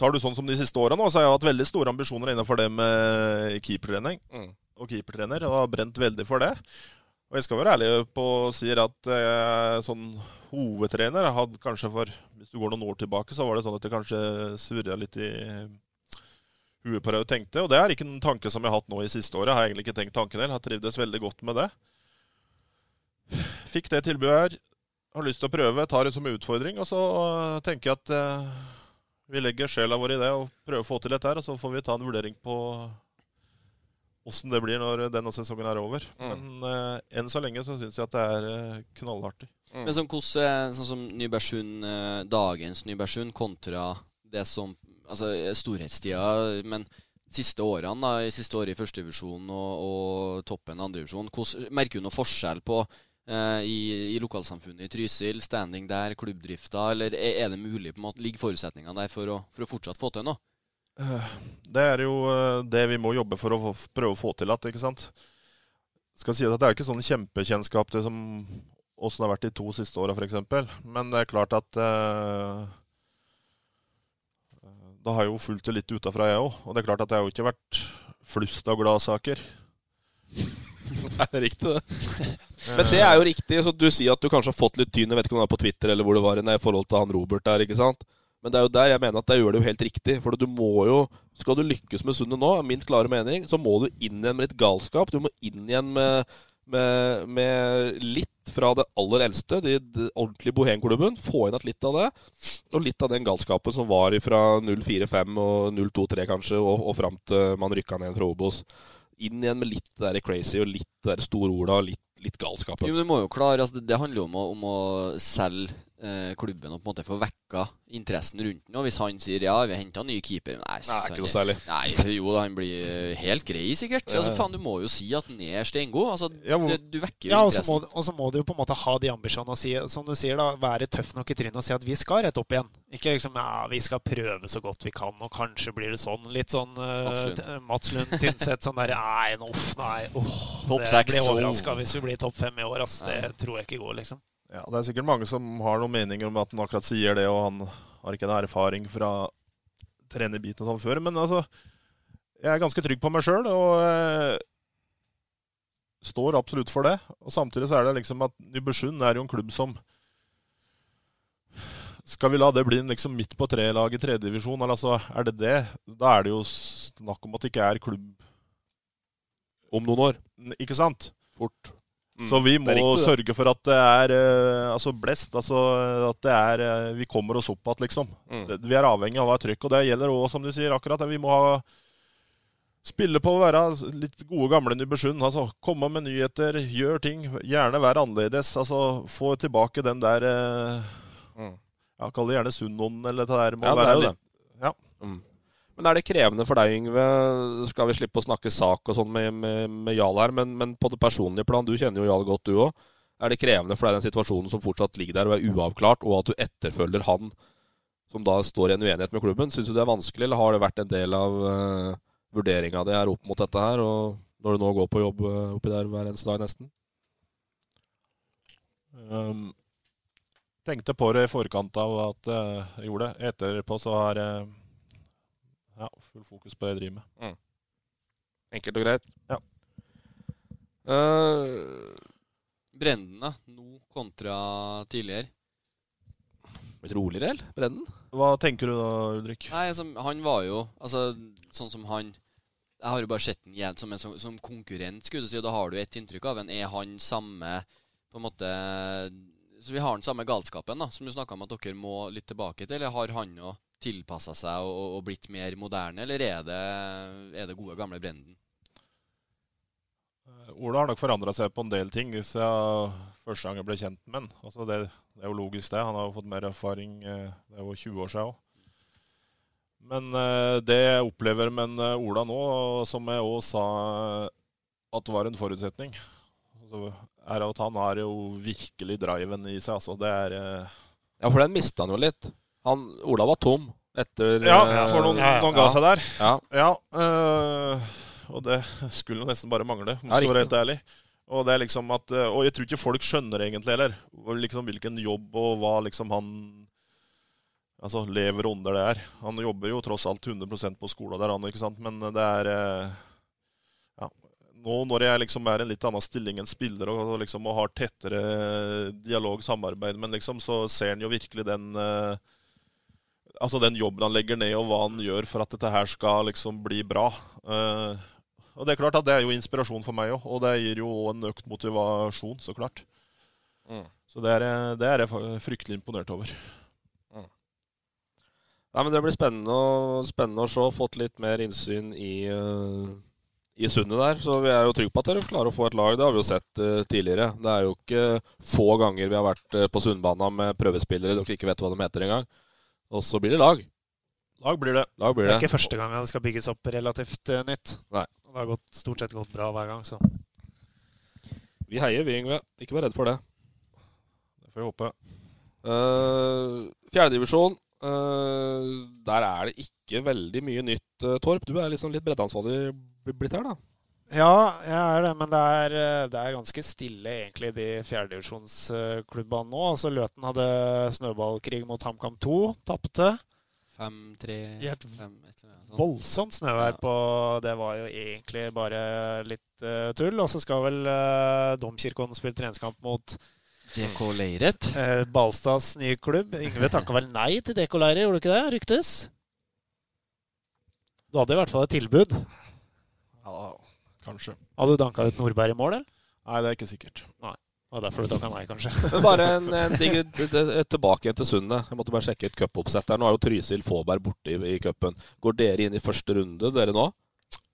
tar du sånn som de siste åra nå, så har jeg hatt veldig store ambisjoner innenfor det med keepertrening Mm. Og keepertrener, og har brent veldig for det. Og jeg skal være ærlig på og sier at jeg sånn hovedtrener jeg hadde kanskje for Hvis du går noen år tilbake, så var det sånn at jeg kanskje surra litt i huet på det og tenkte. Og det er ikke en tanke som jeg har hatt nå i siste året. Jeg har egentlig ikke tenkt tanken heller. Har trivdes veldig godt med det. Fikk det tilbudet her. Har lyst til å prøve. Tar det som utfordring. Og så tenker jeg at eh, vi legger sjela vår i det og prøver å få til dette her. Og så får vi ta en vurdering på åssen det blir når denne sesongen er over. Men uh, enn så lenge så syns jeg at det er øh, knallartig. Men sånn, hvordan, sånn som Nybergsund, eh, dagens Nybergsund kontra det som Altså storhetstida, men siste årene, da, siste året i førstedivisjon og, og toppen andredivisjon, merker du noe forskjell på eh, i, i lokalsamfunnet i Trysil, standing der, klubbdrifta, eller er, er det mulig på en måte, Ligger forutsetningene der for å, for å fortsatt få til noe? Øh, Det er jo øh, det vi må jobbe for å prøve å få til igjen, ikke sant. Skal si at det er ikke sånn kjempekjennskap til som åssen det har vært de to siste åra, f.eks. Men det er klart at eh, Da har jo fulgt det litt utafra, jeg òg. Og det er klart at det har jo ikke vært flust av gladsaker. Det er riktig, det. Men det er jo riktig. Så du sier at du kanskje har fått litt tyn, jeg vet ikke om det var på Twitter eller hvor det var i forhold til han Robert der, ikke sant? Men det er jo der jeg mener at det gjør det jo helt riktig. For du må jo Skal du lykkes med Sundet nå, er min klare mening, så må du inn igjen med litt galskap. Du må inn igjen med, med, med litt fra det aller eldste, de, de ordentlige bohemklubben. Få inn litt av det. Og litt av den galskapen som var fra 045 og 023 kanskje, og, og fram til man rykka ned fra Obos. Inn igjen med litt det der crazy og litt det der stororda og litt, litt galskapen. Jo, men du må jo klare, altså det, det handler jo om å, om å selge eh, klubben og på en måte få vekka interessen rundt den. Og hvis han sier ja, vi har henta ny keeper Nei, Nei, ikke noe særlig. Nei, jo da, han blir eh, helt grei, sikkert. Ja, ja. Altså, faen, du må jo si at han er steingod. Altså, hvor- det, du vekker jo Ja, og så interessen. må, og så må du jo på en måte ha de ambisjonene og si, som du sier, da, være tøff nok i trynet og si at vi skal rett opp igjen. Ikke liksom ja, vi skal prøve så godt vi kan, og kanskje blir det sånn. Litt sånn uh, Mats Lund. Tynset. Sånn der Nei, uff, nei. Oh, Topp det blir overraska hvis vi blir topp fem i år. Ass. Det tror jeg ikke går, liksom. Ja, Det er sikkert mange som har noen meninger om at han akkurat sier det, og han har ikke en erfaring fra trenerbiten og sånn før. Men altså, jeg er ganske trygg på meg sjøl og eh, står absolutt for det. Og samtidig så er det liksom at Nybergsund er jo en klubb som Skal vi la det bli liksom midt på tre-lag i tredjedivisjon, eller altså, er det det? Da er det jo snakk om at det ikke er klubb Om noen år. Ikke sant? Fort. Mm, Så vi må riktig, sørge for at det er eh, altså blest. Altså at det er eh, Vi kommer oss opp igjen, liksom. Mm. Vi er avhengig av å ha trykk. Og det gjelder òg, som du sier, akkurat. at Vi må ha Spille på å være litt gode gamle Nybergsund. Altså, komme med nyheter, gjør ting. Gjerne være annerledes. Altså, få tilbake den der eh, Mm. ja, Kall det gjerne Sunnånden, eller det der. Må Ja, det er jo litt, det. Ja. Mm. Men er det krevende for deg, Yngve? Skal vi slippe å snakke sak og sånn med, med, med Jarl her, men, men, på det personlige plan, du kjenner jo Jarl godt, du òg. Er det krevende for deg den situasjonen som fortsatt ligger der og er uavklart, og at du etterfølger han som da står i en uenighet med klubben? Syns du det er vanskelig, eller har det vært en del av uh, vurderinga di her opp mot dette her, og når du nå går på jobb uh, oppi der hver eneste dag, nesten? Um, tenkte på det i forkant av at jeg gjorde det. Etterpå så har jeg ja, full fokus på det jeg driver med. Mm. Enkelt og greit. Ja. Uh, Brenden, da? Nå kontra tidligere? Blitt roligere, eller? Brenden? Hva tenker du da, Ulrik? Nei, altså, Han var jo altså, sånn som han Jeg har jo bare sett igjen som en som, som konkurrent, skulle du si, og da har du et inntrykk av en Er han samme på en måte Så vi har den samme galskapen, da, som du snakka om at dere må litt tilbake til, eller har han òg tilpassa seg og, og, blitt mer moderne, eller er det, er det gode, gamle Brenden? Eh, Ola har nok forandra seg på en del ting siden første gang jeg ble kjent med ham. Altså det, det, er jo logisk, det. Han har jo fått mer erfaring. Eh, det er jo 20 år siden òg. Men eh, det jeg opplever med Ola nå, som jeg òg sa at var en forutsetning, altså, er at han har jo virkelig driven i seg. Altså, det er Ja, for den mista han jo litt. Han, Ola var tom etter Ja, for noen, noen ga seg der. Ja. ja øh, og det skulle jo nesten bare mangle, om jeg skal være helt ærlig. Og det er liksom at, og jeg tror ikke folk skjønner egentlig heller liksom hvilken jobb og hva liksom han altså, lever under det er. Han jobber jo tross alt 100% på skolen der, han, ikke sant? men det er Nå når jeg liksom er i en litt annen stilling enn spiller og, liksom, og har tettere dialog, samarbeid, men liksom, så ser han jo virkelig den altså den jobben han legger ned, og hva han gjør for at dette her skal liksom bli bra. Uh, og Det er klart at det er jo inspirasjon for meg òg, og det gir jo en økt motivasjon, så klart. Mm. Så det er, det er, jeg fryktelig imponert over. Mm. Nei, men Det blir spennende spennende å se. Fått litt mer innsyn i, uh, i sundet der. Så vi er jo trygge på at dere klarer å få et lag. Det har vi jo sett uh, tidligere. Det er jo ikke få ganger vi har vært på Sundbana med prøvespillere dere ikke vet hva de heter engang. Og så blir det lag. Lag blir det. Lag blir det. det er ikke første gang det skal bygges opp relativt uh, nytt. Nei. Det har gått, stort sett gått bra hver gang, så Vi heier, vi, Yngve. Ikke vær redd for det. Det får vi håpe. Uh, Fjerdedivisjon. Uh, der er det ikke veldig mye nytt, uh, Torp. Du er liksom litt breddeansvarlig blitt her, da? Ja, jeg er det, men det er, det er ganske stille egentlig de fjerdedivisjonsklubbene nå. Altså Løten hadde snøballkrig mot HamKam 2, tapte. 5-3 I et voldsomt snøvær på Det var jo egentlig bare litt uh, tull. Og så skal vel uh, Domkirken spille treningskamp mot DK Leiret. Uh, Balstads nye klubb. Yngve takka vel nei til DK Leiret, gjorde du ikke det? Ryktes? Du hadde i hvert fall et tilbud. Ja, kanskje. Hadde du danka ut Nordberg i mål, eller? Nei, det er ikke sikkert. Nei. Det var derfor du takka meg, kanskje. Bare en, en ting tilbake igjen til Sundet. Jeg måtte bare sjekke et cupoppsett der. Nå er jo Trysil Fåberg borte i, i cupen. Går dere inn i første runde, dere nå?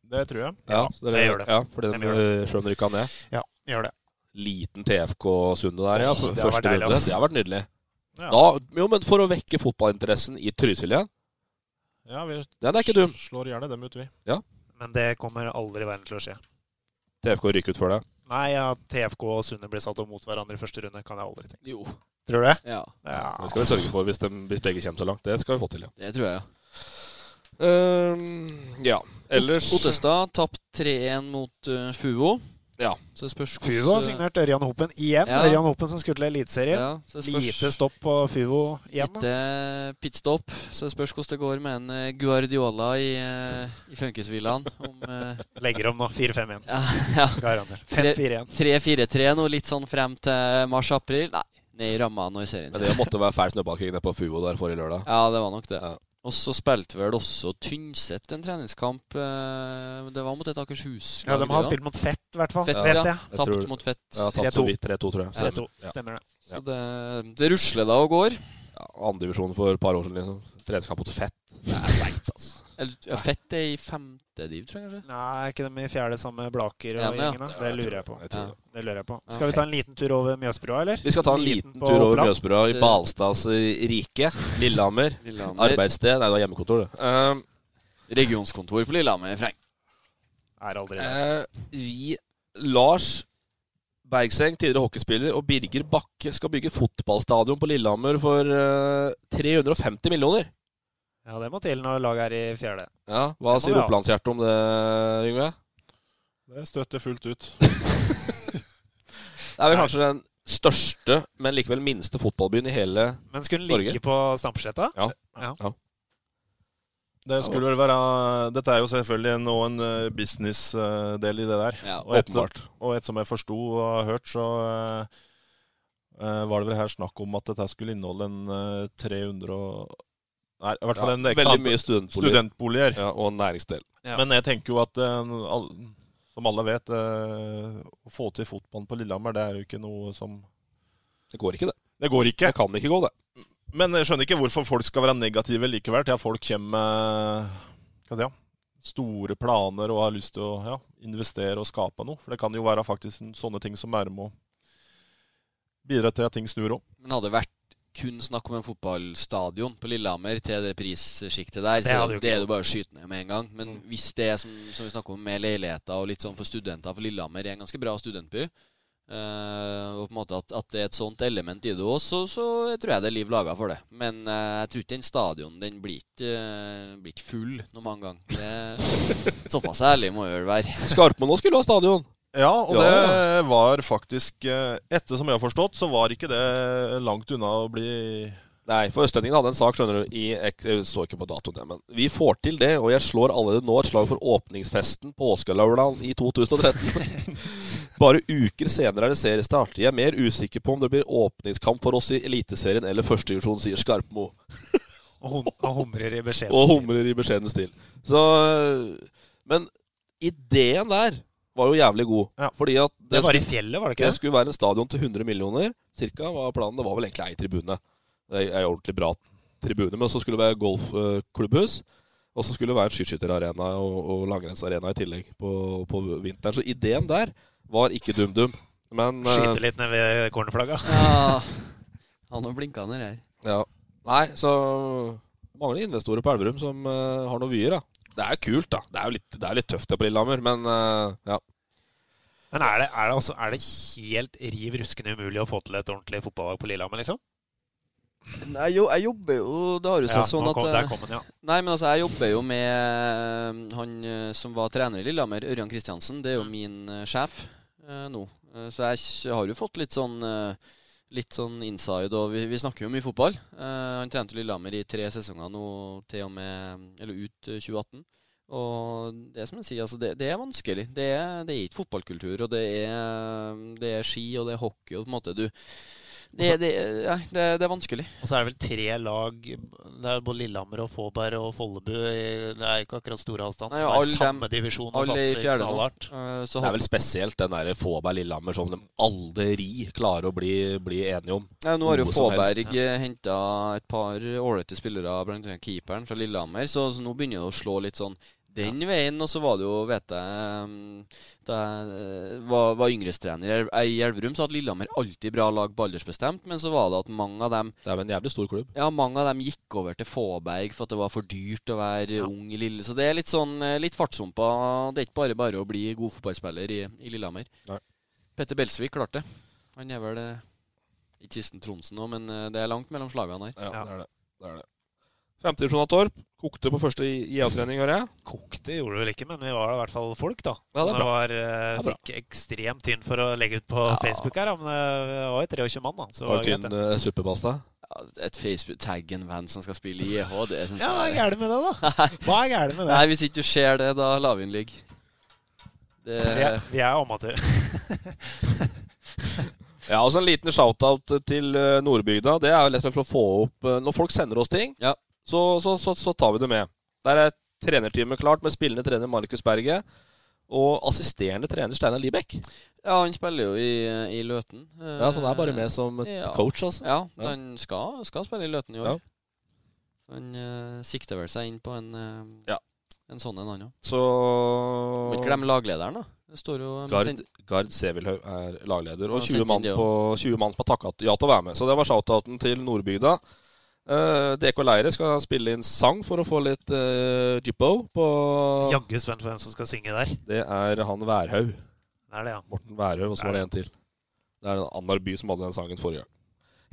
Det tror jeg. Ja, dere, jeg gjør det. Ja, fordi de, skjønner ikke han ned? Ja, gjør det. Liten TFK Sundet der, ja. For, det første deilig, runde. Det har vært nydelig. Ja. Da, jo, men for å vekke fotballinteressen i Trysil igjen Ja, vi Den er ikke dum. slår gjerne dem ut, vi. Ja. Men det kommer aldri i verden til å skje. TFK ryker ut før deg? Nei, ja, TFK og Sunne blir satt opp mot hverandre i første runde, kan jeg aldri tenke. Jo. Tror du det? Ja. ja. Det skal vi sørge for hvis, de, hvis begge kommer så langt. Det skal vi få til, ja. Det tror jeg, ja. Um, ja. Ellers Ottestad tapt 3-1 mot uh, Fuvo. Ja. Så spørs Fuvo har signert Ørjan Hopen igjen. Ja. Ørjan Hopen som skulle til Eliteserien. Ja, Lite stopp på Fuvo igjen. Lite pitstop. Så spørs hvordan det går med en eh, Guardiola i, uh, i Funkisvillaen. Om uh, Legger om nå. 4-5-1. Ja, ja. Garantert. 5-4-1. 3-4-3 nå litt sånn frem til mars-april. Nei, ned i ramma nå i serien. Men det måtte være fæl snøballkrig nede på Fuvo der forrige lørdag. Ja, det var nok det. Ja. Og så spilte vel også Tynset en treningskamp. eh, Det var mot et Akershus-lag. Ja, de har spilt mot Fett, i hvert fall. Fett, vet ja. jeg. Jeg Tapt tror- mot Fett. Ja, tapt 3-2. så vidt 3-2, tror jeg. 3-2. Ja. Stemmer det. Så det, det rusler da og går. Ja, Andredivisjon for et par år siden, liksom. Treningskamp mot Fett. Det er seigt, altså. Eller, ja, Fett er i femte div, tror jeg kanskje. Nei, er ikke de i fjerde sammen med Blaker og Ja, men ja. Det lurer jeg på. jeg Ja. det. Det lurer jeg på. Skal vi ta en liten tur over Mjøsbrua, eller? Vi skal ta en liten liten tur over? Mjøsbrua i Balstads rike. Lillehammer. Lillehammer. Arbeidssted. Nei, det var hjemmekontor, det. Uh, Regionskontor på Lillehammer, Freng. Er aldri uh, vi Lars Bergseng, tidligere hockeyspiller, og Birger Bakke skal bygge fotballstadion på Lillehammer for uh, 350 millioner. Ja, det må til når laget er i fjerde. Ja, Hva sier. Opplandshjertet om det, Yngve? Det støtter fullt ut. Det er vel kanskje den største, men likevel minste fotballbyen i hele Norge. Men skulle den Norge. på Stampesletta? Ja. Ja. ja. Det skulle vel være Dette er jo selvfølgelig nå en eh, businessdel i det der. Ja, og, et, åpenbart. og et som jeg forsto og har hørt, så eh, var det vel her snakk om at dette skulle inneholde en uh, 300 og Nei, i hvert fall Ja, en veldig mye studentboliger. studentboliger. Ja, og en næringsdel. Ja. Men jeg tenker jo at eh, som alle vet, eh, å få til fotballen på Lillehammer, det er jo ikke noe som Det går ikke, det. Det går ikke. Det kan ikke gå, det. Men jeg skjønner ikke hvorfor folk skal være negative likevel til at folk kommer med si, store planer og har lyst til å ja, investere og skape noe. For det kan jo være faktisk sånne ting som er med å bidra til at ting snur òg. Men hadde det vært kun snakk om en fotballstadion på Lillehammer til det prissjiktet der, Det så det er det bare å skyte ned med en gang. Men hvis det som, som vi snakker om med leiligheter og litt sånn for studenter For Lillehammer er en ganske bra studentby. Uh, og på en måte at, at det er et sånt element i det òg, så, så tror jeg det er liv laga for det. Men uh, jeg tror ikke den stadion den blir ikke, uh, blir ikke full noen mange ganger. Såpass ærlig må jeg vel være. Skarpmann òg skulle ha stadion. Ja, og Ja. det var faktisk eh, Etter som jeg har forstått, så var ikke det langt unna å bli Nei, for Østlendingen hadde en sak, skjønner du, i Jeg så ikke på datoen, men vi får til det, og jeg slår allerede nå et slag for åpningsfesten på Åsgårdlauland i 2013. Bare uker senere er det seriestart. Jeg er mer usikker på om det blir åpningskamp for oss i Eliteserien eller førstedivisjon, sier Skarpmo. Og, hum og humrer i beskjeden. Og humrer i beskjeden stil. Så Men ideen der var jo jævlig god. Fordi at Det var i fjellet, var det ikke Det det? skulle være en stadion til 100 millioner, cirka, var planen. Det var vel egentlig ei tribune. Det er ei ordentlig bra tribune. Men så skulle det være golfklubbhus. Og så skulle det være en skiskytterarena og, og langrennsarena i tillegg på, på vinteren. Så ideen der var ikke dum-dum. Men eh, Skyte litt ned ved cornerflagga. Ja, han har blinka ned her. Ja. Nei, så mangler investorer på Elverum som uh, har noen vyer, da. Det er jo kult, da. Det er jo litt, det er litt tøft det på Lillehammer, men uh, ja. Men er det, er, det også, er det helt riv ruskende umulig å få til et ordentlig fotballag på Lillehammer, liksom? Nei, jo, jeg jobber jo Det har jo seg Ja, sånn at kom- der eh, kom den, ja. Nei, men altså, jeg jobber jo med eh, han som var trener i Lillehammer, Ørjan Kristiansen. Det er jo min eh, sjef eh, nå. Så jeg har jo fått litt sånn eh, Litt sånn inside, og vi, vi snakker jo mye fotball. Uh, han trente Lillehammer i tre sesonger nå til og med Eller ut eh, 2018. Og det som jeg sier, altså det, det er vanskelig. Det er, det er ikke fotballkultur, og det er, det er ski, og det er hockey, og på en måte du det, det, ja, det, det er vanskelig. Og så er det vel tre lag Det er både Lillehammer og Fåberg og Follebu. Det er ikke akkurat store avstand. Nei, er alle samme divisjon og satser knallhardt. Eh, Det er vel spesielt den der Fåberg-Lillehammer som de aldri klarer å bli, bli enige om. Ja, nå har jo. Fåberg ja. henta et par ålreite spillere, bl.a. keeperen fra Lillehammer, så, så nå begynner det å slå litt sånn den veien. Og så var det jo, vet jeg um, Da jeg eh, var, var yngrestrener i El- Elverum, så hadde Lillehammer alltid bra lag på aldersbestemt, men så var det at mange av dem Det er jo en jævlig stor klubb. Ja, mange av dem gikk over til Fåberg for at det var for dyrt å være ung i Lille. Så det er litt sånn eh, litt fartshumpa. Det er ikke bare bare å bli god fotballspiller i, i Lillehammer. Nei. Petter Belsvik klarte det. Han er vel eh, ikke Kisten Tronsen nå, men eh, det er langt mellom slagene her. Ja, det er det. det, er det. Femtedivisjon av Torp. Kokte på første IA-trening, hører jeg. Kokte gjorde det vel ikke, men vi var i hvert fall folk, da. Ja, det er Så bra. var, eh, Det er bra. fikk ekstremt tynn for å legge ut på Facebook her, men det var jo 23 mann, da. Så Var det tynn uh, suppepasta? Ja, et Facebook-tagg en venn som skal spille i EH, det syns Ja, hva er gærent med det, da? Hva er gærent med det? Nei, hvis ikke du ser det, da lar vi den ligge. Det, Vi er, vi er amatører. Ja, altså En liten shout-out til eh, Nordbygda. Det er jo lett for å få opp eh, Når folk sender oss ting, så, så, så, så tar vi det med. Der er trenerteamet klart med spillende trener Markus Berget og assisterende trener Steinar Libekk. Ja, han spiller jo i, i Løten. Ja, så han er bare med som Ja. coach, altså. Ja, Ja. han skal, skal spille i Løten i år. Ja. Han uh, sikter vel seg inn på en, eh, en sånn en, han òg. Så Må ikke glemme laglederen, da. Det står jo Gard, sin- Gard Sevilhaug er lagleder, og 20 mann, på, 20 mann som har takka ja til å være med. Så det var shout-outen til Nordbygda. Uh, DK Leire skal spille inn sang for å få litt uh, jippo på Jaggu spent på hvem som skal synge der. Det er han Værhaug. Det er det, ja. Morten Værhaug, og så var det en til. Det er en annen By som hadde den sangen forrige gang.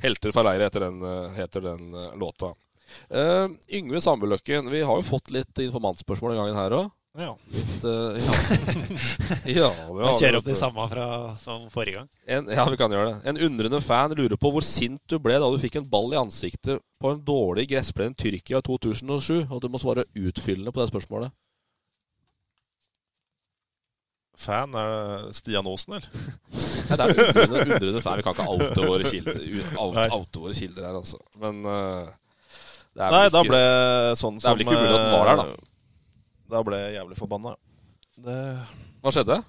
'Helter fra leire' heter den, uh, heter den låta. Yngve Sambuløkken, vi har jo fått litt informantspørsmål den gangen her òg. Ja. Litt, uh, ja. ja vi har Kjøre opp de samme fra, som forrige gang? En, ja, vi kan gjøre det. En undrende fan lurer på hvor sint du ble da du fikk en ball i ansiktet på en dårlig gressplen i Tyrkia i 2007. Og du må svare utfyllende på det spørsmålet. Fan? Er det Stian Aasen, eller? Nei, det er undrende, undrende fan. Vi kan ikke oute våre kilder, oute, oute våre kilder her, altså. Men uh, Nei, ikke, da ble sånn som Det er vel ikke mulig at den var der, da. Da ble jeg jævlig forbanna. Det... Hva skjedde?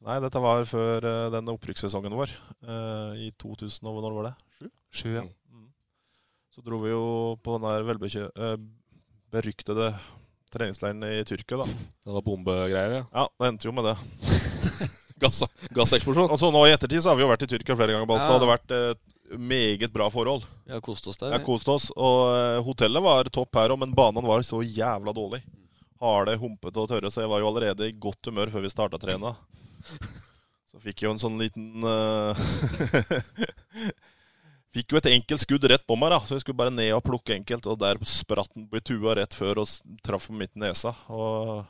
Nei, dette var før uh, den opprykkssesongen vår. Uh, I 2000 og Når var det? Sju? Sju, ja. Mm. Så dro vi jo på den der velbekjø... Uh, beryktede treningsleiren i Tyrkia, da. Det var bombegreier, ja? Ja, det endte jo med det. Gass, gasseksplosjon? Altså, nå I ettertid så har vi jo vært i Tyrkia flere ganger. Ja. Det hadde vært meget bra forhold. Vi har kost oss der. Ja, kost oss. Og uh, hotellet var topp her òg, men banen var så jævla dårlig. Harde, humpete og tørre, så jeg var jo allerede i godt humør før vi starta trena. Så fikk jeg jo en sånn liten uh, Fikk jo et enkelt skudd rett på meg, da, så jeg skulle bare ned og plukke enkelt. Og der spratt den på tua rett før og traff midt i nesa. Og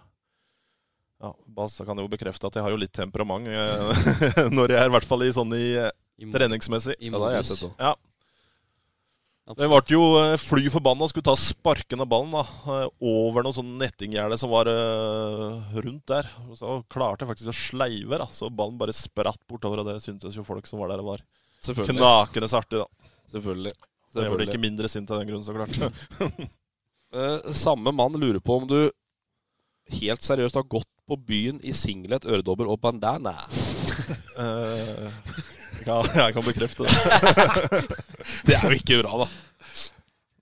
ja, Bas kan jo bekrefte at jeg har jo litt temperament når jeg er i hvert fall i sånn i treningsmessig. I ja, det har jeg sett òg. Ja. Det ble jo eh, fly forbanna og skulle ta sparken av ballen da, eh, over noe sånn nettinggjerde som var uh, rundt der. Og så klarte jeg faktisk å sleive, da, så ballen bare spratt bortover. Og det syntes jo folk som var der, var knakende artig. da. Selvfølgelig. Selvfølgelig. jeg ble ikke mindre sint av den grunn, så klart. uh, samme mann lurer på om du helt seriøst har gått på byen i singlet, øredobber og bandana. Ja, jeg kan bekrefte det. det er jo ikke bra, da.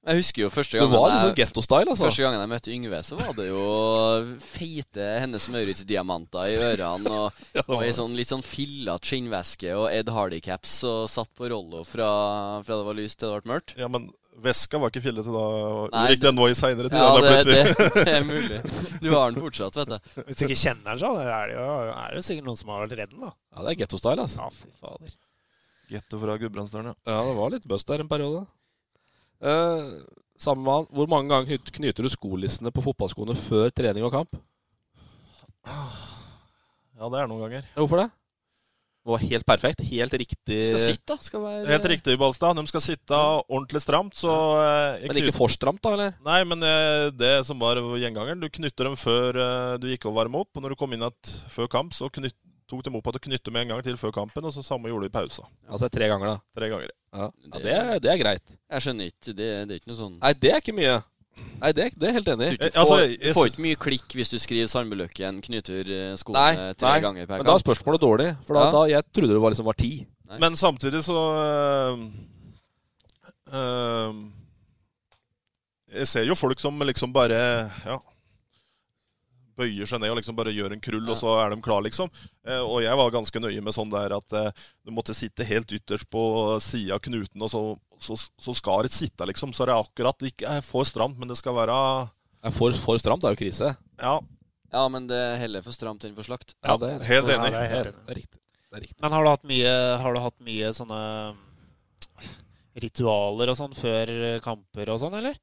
Jeg husker jo første gangen Det var liksom getto-style, altså. Første gangen jeg møtte Yngve, så var det jo feite Hennes Maurits-diamanter i ørene. Og, ja, og ei sånn litt sånn fillete skinnveske og Ed Hardy-caps og satt på Rollo fra, fra, det var lyst til det ble mørkt. Ja, men Veska var ikke fillete da? Nei, Gikk den nå i seinere tid? Ja, det, det, det, er mulig. Du har den fortsatt, vet du. Hvis du ikke kjenner den, så er det jo er det sikkert noen som har vært redd den, da. Ja, det er getto-style, altså. Ja, fy fader. Getto fra Gudbrandsdølen, ja. Ja, det var litt bust der en periode. Eh, samme mann. Hvor mange ganger knyter du skolissene på fotballskoene før trening og kamp? Ja, det er noen ganger. Hvorfor det? Det var helt perfekt. Helt riktig Skal sitte. Skal være... Helt riktig, Balstad. De skal sitte ordentlig stramt. Så eh, Men ikke for stramt, da? eller? Nei, men eh, det som var gjengangeren Du knytter dem før eh, du gikk og varme opp. Og når du kom inn at, før kamp, så knytt, tok dem opp at du knyttet med en gang til før kampen, og så samme gjorde de i pausa. Altså tre ganger, da? Tre ganger, ja. ja det, det, er greit. Jeg skjønner ikke. Det, det, er ikke noe sånn Nei, det er ikke mye. Nei, det, det er helt enig i. Du får, altså, jeg, får ikke mye klikk hvis du skriver Sandbuløkken knyter eh, skoene nei, tre nei, ganger per kamp. Men da er spørsmålet dårlig, for da, ja. da jeg trodde det var, liksom var ti. Nei. Men samtidig så øh, øh, Jeg ser jo folk som liksom bare Ja bøyer seg ned og liksom bare gjør en krull, ja. og så er de klar, liksom. Eh, og jeg var ganske nøye med sånn der at eh, du måtte sitte helt ytterst på sida av knuten, og så, så, så skal det sitte, liksom. Så er det akkurat ikke for stramt, men det skal være For, for stramt er jo krise. Ja. ja, men det er heller for stramt enn for slakt. Ja, det er, helt enig. Ja, det er, helt, det er riktig. Det er riktig. Men har du hatt mye, har du hatt mye sånne ritualer og sånn før kamper og sånn, eller?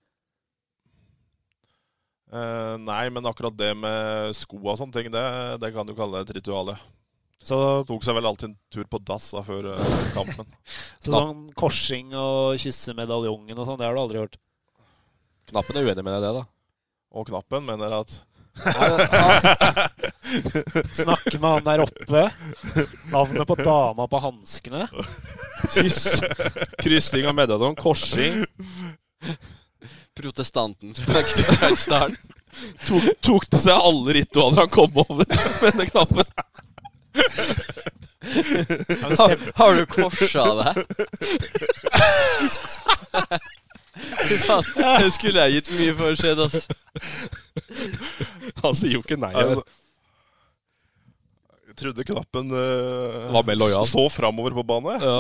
Uh, nei, men akkurat det med sko og sånne ting, det, det kan du kalle et ritual. Så Tok seg vel alltid en tur på dass før uh, kampen. så sånn korsing og kysse medaljongen og sånn, det har du aldri hørt? Knappen er uenig med deg det, da. Og Knappen mener at Snakke med han der oppe. Navnet på dama på hanskene. Kyss. Kryssing av medaljong. Korsing protestanten fra Gudbrandsdalen. tok, tok til seg alle ritualer han kom over med denne knappen? Har, har, du korsa deg? Det skulle jeg gitt mye for skjedd, ass. Han sier jo ikke nei. Altså, trodde knappen uh, Var mer lojal. så framover på bane. Ja,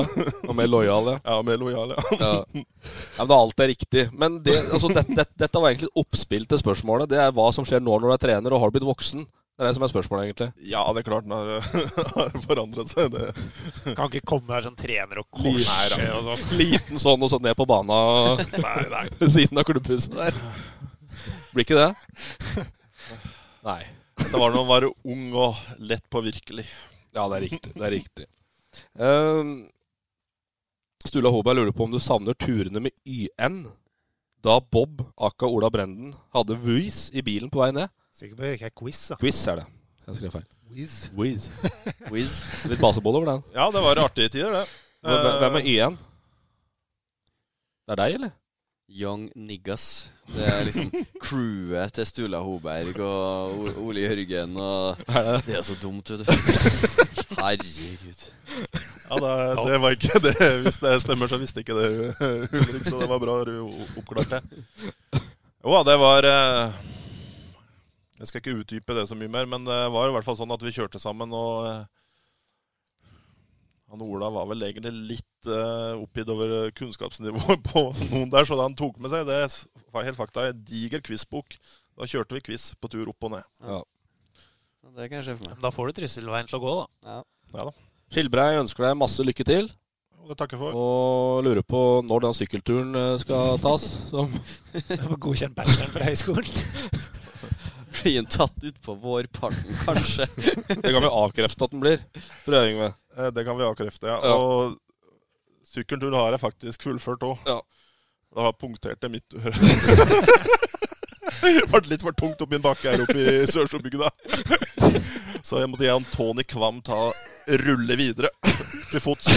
og mer lojal, ja. Ja, mer lojal, ja. Ja. ja, men da alt er riktig. Men det, altså, det, det, dette var egentlig et oppspill til spørsmålet. Det er hva som skjer nå når du er trener og har blitt voksen. Det er det som er spørsmålet, egentlig. Ja, det er klart den har, har forandret seg. Det. Kan ikke komme her som trener og korse sånn. liten sånn og så ned på banen Nei, siden av klubbhuset der. Blir ikke det? Nei. Det var når man var ung og lett påvirkelig. Ja, det er riktig. Det er riktig. Um, Stula Håberg lurer på om du savner turene med YN da Bob, aka Ola Brenden, hadde Vuis i bilen på vei ned. Sikker på at det ikke er quiz, da. Quiz er det. Jeg skrev feil. Wiz. Wiz. Wiz. Litt baseboll over den. Ja, det var artige tider, det. Hvem hvem er Y1? Det er deg, eller? Young Niggas. Det er liksom crewet til Stula Hoberg og Ole Jørgen og Det er så dumt, vet du. Herregud. Ja, det, det var ikke det. Hvis det stemmer, så visste ikke det Ulrik, så det var bra du oppklarte det. Jo, det var eh, Jeg skal ikke utdype det så mye mer, men det var i hvert fall sånn at vi kjørte sammen, og eh, han Ola var vel egentlig litt uh, oppgitt over kunnskapsnivået på noen der, så det han tok med seg, det var helt fakta en diger quizbok. Da kjørte vi quiz på tur opp og ned. Ja. Det kan jeg se for meg. Da får du Trysselveien til å gå, da. Ja. Ja da. Skilbrei ønsker deg masse lykke til. Og det takker for. Og lurer på når den sykkelturen eh, skal tas. Som Godkjent bacheloren fra høyskolen. Blir han tatt utpå vårparten, kanskje? Det kan vi avkrefte at den blir. Prøving Yngve. Eh, Det kan vi avkrefte, ja. Ja. Og sykkelturen har jeg faktisk fullført òg. Ja. Da har jeg punktert det midt øre. Det ble litt for tungt oppi en bakke her oppe i Sørsjøbygda. Så jeg måtte jeg og Tony Kvam ta rulle videre til fots.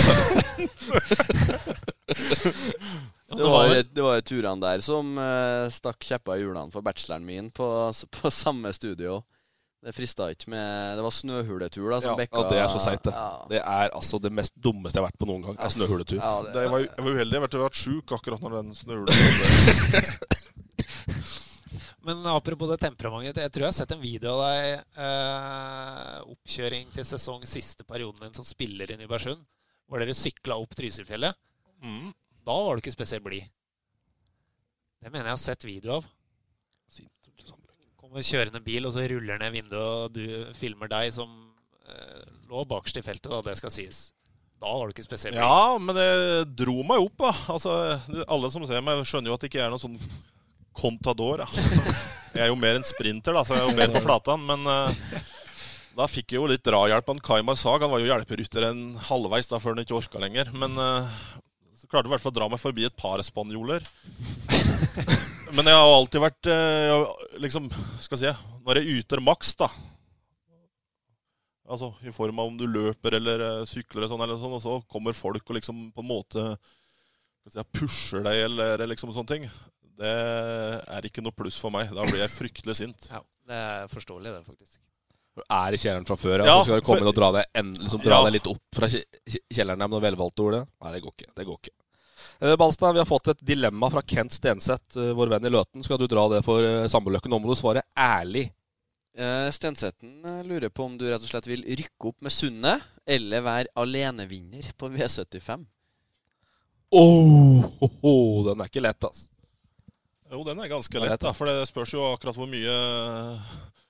Det var, det var turene der som uh, stakk kjepper i hjulene for bacheloren min på, på samme studio. Det frista ikke med Det var snøhuletur, da, som Ja, bekka ja, det er så seigt, det. Ja. Det er altså det mest dummeste jeg har vært på noen gang. Er snøhuletur. Ja, det, Det jeg var, jeg var uheldig. Jeg har vært sjuk akkurat når den snøhulen Men apropos det temperamentet. Jeg tror jeg har sett en video av deg eh, oppkjøring til sesong siste perioden din som spiller i Nybergsund, hvor dere sykla opp Trysilfjellet. mm. Da var du ikke spesielt blid. Det mener jeg har sett video av. Kommer kjørende bil, og så ruller ned vinduet, og du filmer deg som eh, lå bakerst i feltet, da, det skal sies. Da var du ikke spesielt blid. Ja, men det dro meg opp, da. Altså, alle som ser meg, skjønner jo at det ikke er noe sånn contador. Da. Jeg er jo mer en sprinter, da, så jeg er jo mer på flatan. Men eh, da fikk jeg jo litt drahjelp av Kaimar Sag. Han var jo hjelperytter en halvveis da før han ikke orka lenger. Men eh, klarte i hvert fall å dra meg forbi et par spanjoler. Men jeg har alltid vært eh, jeg liksom, skal jeg si, Når jeg yter maks, da Altså i form av om du løper eller eh, sykler eller sånn, eller sånn, og så kommer folk og liksom på en måte skal jeg si, pusher deg eller liksom sånne ting. Det er ikke noe pluss for meg. Da blir jeg fryktelig sint. Ja, det er forståelig, det, faktisk. Du er i kjelleren fra før, ja. Ja, så skal du komme for- inn og dra deg, en, liksom, dra Ja. deg litt opp fra kje- kje- kjelleren med noe velvalgte ord. Nei, det går ikke. Det går ikke. Eh, Balstad, vi har fått et dilemma fra Kent Stenseth, eh, vår venn i Løten. Skal du dra det for uh, Samboløkken? Nå må du svare ærlig. Eh, Stenseten eh, lurer på om du rett og slett vil rykke opp med Sundet, eller være alenevinner på V75. Oh, oh, den er ikke lett, altså. Jo, den er ganske er lett, da. For det spørs jo akkurat hvor mye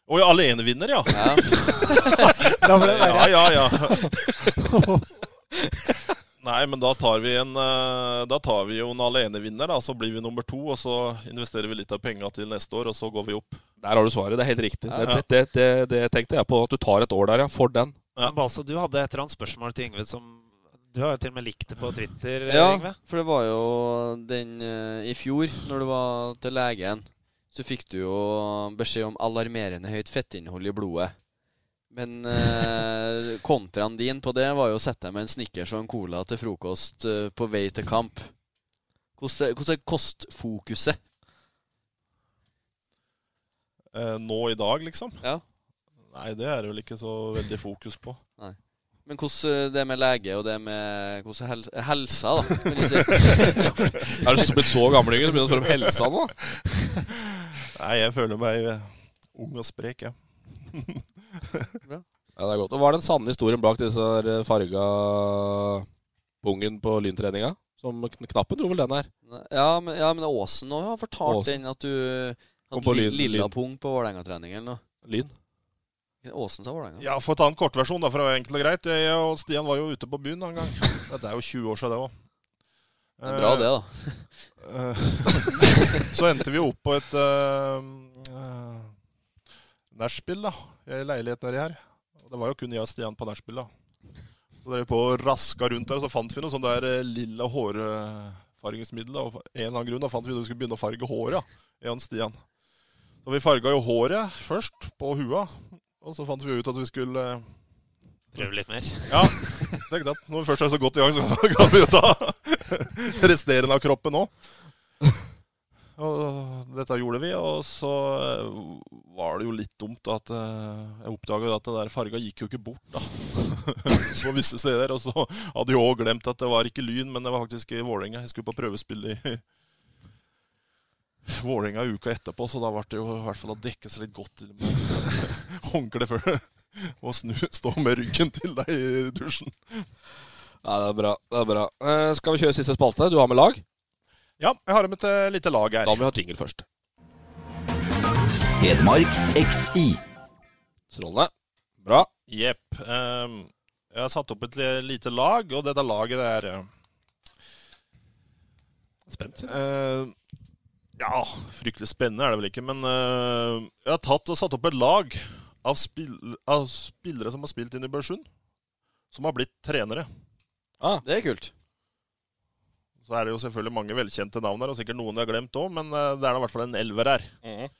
Oi, alenevinner, ja. Ja. Ble det verre. Ja, ja, ja. Nei, men da tar vi en eh, Da tar vi jo en alenevinner, da. Så blir vi nummer to, og så investerer vi litt av penga til neste år, og så går vi opp. Der har du svaret. Det er helt riktig. Ja. Det, det, det, det tenkte jeg på. At du tar et år der, ja. For den. Ja. Men du hadde et eller annet spørsmål til Yngve som Du har jo til og med likt det på Twitter, Ja, Yngve. for det var jo den eh, i fjor, når du var til legen, så fikk du jo beskjed om alarmerende høyt fettinnhold i blodet. Men eh, kontraen din på det var jo å sette deg med en Snickers og en cola til frokost eh, på vei til kamp. Hvordan er- kostfokuset? Eh, nå i dag, liksom? Ja. Nei, det er det vel ikke så veldig fokus på. Nei. Men hvordan det med lege og det med hvordan hel helsa, da? Er du blitt så gammel, Yngve, Du begynner å spørre om helsa nå? Nei, jeg føler meg eh, ung og sprek, jeg. Bra. Ja, det er godt. Og Hva er den sanne historien bak disse eh, farga pungen på lyntreninga? Som Knappen dro vel den her? Ja, men, ja, men Åsen òg har fortalt Åsen. den at du hadde li, lilla Lyn. pung på Vålerenga-trening eller noe. Lyn? Åsen sa Vålerenga. Ja, For å ta en kortversjon, da, for å være enkelt og greit. Jeg og Stian var jo ute på byen en gang. Dette er jo 20 år siden, det òg. Det er bra, det, da. så endte vi opp på et uh, nachspiel, da. I leiligheten nedi her. Og det var jo kun jeg og Stian på nachspiel. Så drev vi på og raska rundt der, og så fant vi noe sånn der eh, lilla hårfargingsmiddel. Og en eller annen grunn da fant vi at vi skulle begynne å farge håret, ja. jeg og Stian. Så vi farga jo håret først, på hua. Og så fant vi ut at vi skulle eh, Prøve litt mer. Ja. Tenkte at når vi først er så godt i gang, så kan vi jo ta resterende av kroppen òg. Og dette gjorde vi, og så eh, var det jo litt dumt at eh, jeg oppdaga at det der farga gikk jo ikke bort, da. på visse steder. Og så hadde jeg òg glemt at det var ikke Lyn, men det var faktisk i Vålerenga. Jeg skulle på prøvespill i Vålerenga uka etterpå, så da ble det jo i hvert fall å dekke seg litt godt med håndkle før og snu, stå med ryggen til deg i dusjen. Nei, det er bra. det er bra. Eh, skal vi kjøre siste spalte? Du har med lag? Ja, jeg har med et eh, lite lag her. Da må vi ha jingle først. Hedmark XI. Strålende. Bra. Jepp. Ehm, jeg har satt opp et lite lag, og dette laget det er eh, Spent. Uh, ja, fryktelig spennende er det vel ikke, men uh, jeg har tatt og satt opp et lag av, spill, av spillere som har spilt i Børsund, som har blitt trenere. Ah. Det er kult. Så er det jo selvfølgelig mange velkjente navn her, og sikkert noen jeg har glemt òg, men eh, det er da i hvert fall en elver her. Mhm.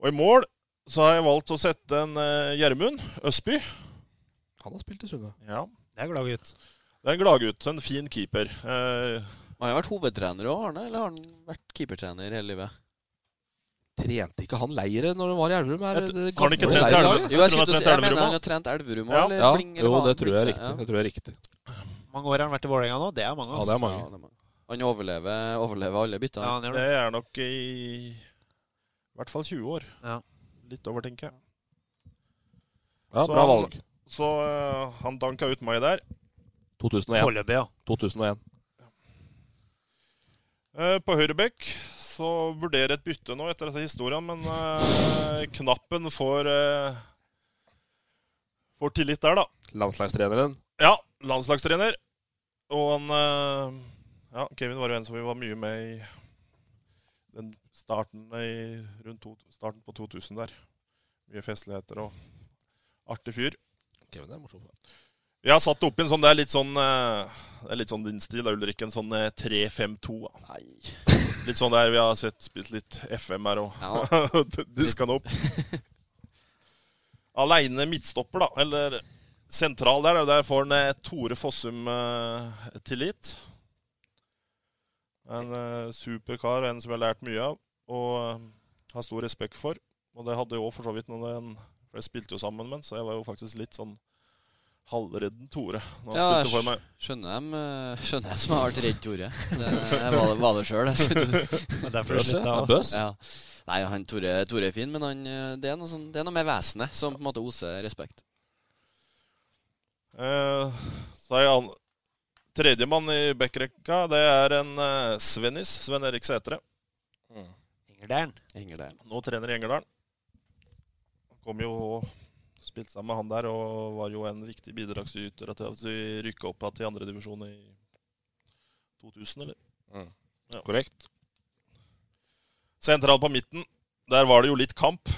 Og i mål så har jeg valgt å sette en eh, Gjermund Østby. Han har spilt i Sunna. Ja. Det er en gladgutt. Det er en gladgutt. En fin keeper. Eh, Han har vært hovedtrener òg, Arne? Eller har han vært keepertrener hele livet? Trente ikke han Leiret når han var i Elverum? Er det det har han ikke trent? Elverum? Jo, jeg, jeg, trent jeg mener han har trent Elverum òg, Ja. eller Ja, Bling? eller jo, det tror jeg er riktig. ja. Det tror jeg er riktig. mange år har han vært i Vålerenga nå? Det er mange. Ja, det er mange. Ja, det er mange. Han overlever, overlever alle byttene. Ja, han gjør Det det. er nok i i hvert fall 20 år. Ja. Litt over, tenker jeg. Ja, Så bra han- valg. Så uh, han danka ut meg der. 2001. Foreløpig, ja. 2001. Eh, på høyrebekk så vurderer et bytte nå etter disse historiene, men eh, knappen får eh, Får tillit der, da. Landslagstreneren. Ja, landslagstrener. Og han eh, Ja, Kevin var jo en som vi var mye med i den starten i rundt to, starten på 2000 der. Mye festligheter og artig fyr. Kevin er morsom. Vi har satt opp en sånn Det er litt sånn eh, Det er litt sånn din stil, Ulrik. En sånn eh, 3-5-2. Nei. Litt sånn der vi har sett spilt litt FM her og Ja. diska den opp. Aleine midtstopper, da. Eller sentral der. Der får han eh, Tore Fossum eh, tillit. En uh, super kar, en som jeg har lært mye av og eh, har stor respekt for. Og det hadde jeg òg for så vidt når den For jeg spilte jo sammen med han, så jeg var jo faktisk litt sånn halvredden Tore når han Ja, spilte for meg. skjønner dem, eh, skjønner dem som har vært redd Tore. Det, jeg var, det- var det sjøl. derfor Bøs, ja. Bøs. Ja. Nei, han Tore, Tore er fin, men han, det, er noe sånn, det er noe med vesenet som på en måte oser respekt. Eh, så er han Tredjemann i backrekka, det er en uh, Svennis. Sven Erik Sætre. Ingerdalen. Ingerdalen. Nå trener i Engerdalen. Kom jo og spilte sammen med han der, og var jo en viktig bidragsyter til at vi rykka opp til andredivisjon i 2000, eller? Mm. Ja. Korrekt. Sentral på midten. Der var det jo litt kamp.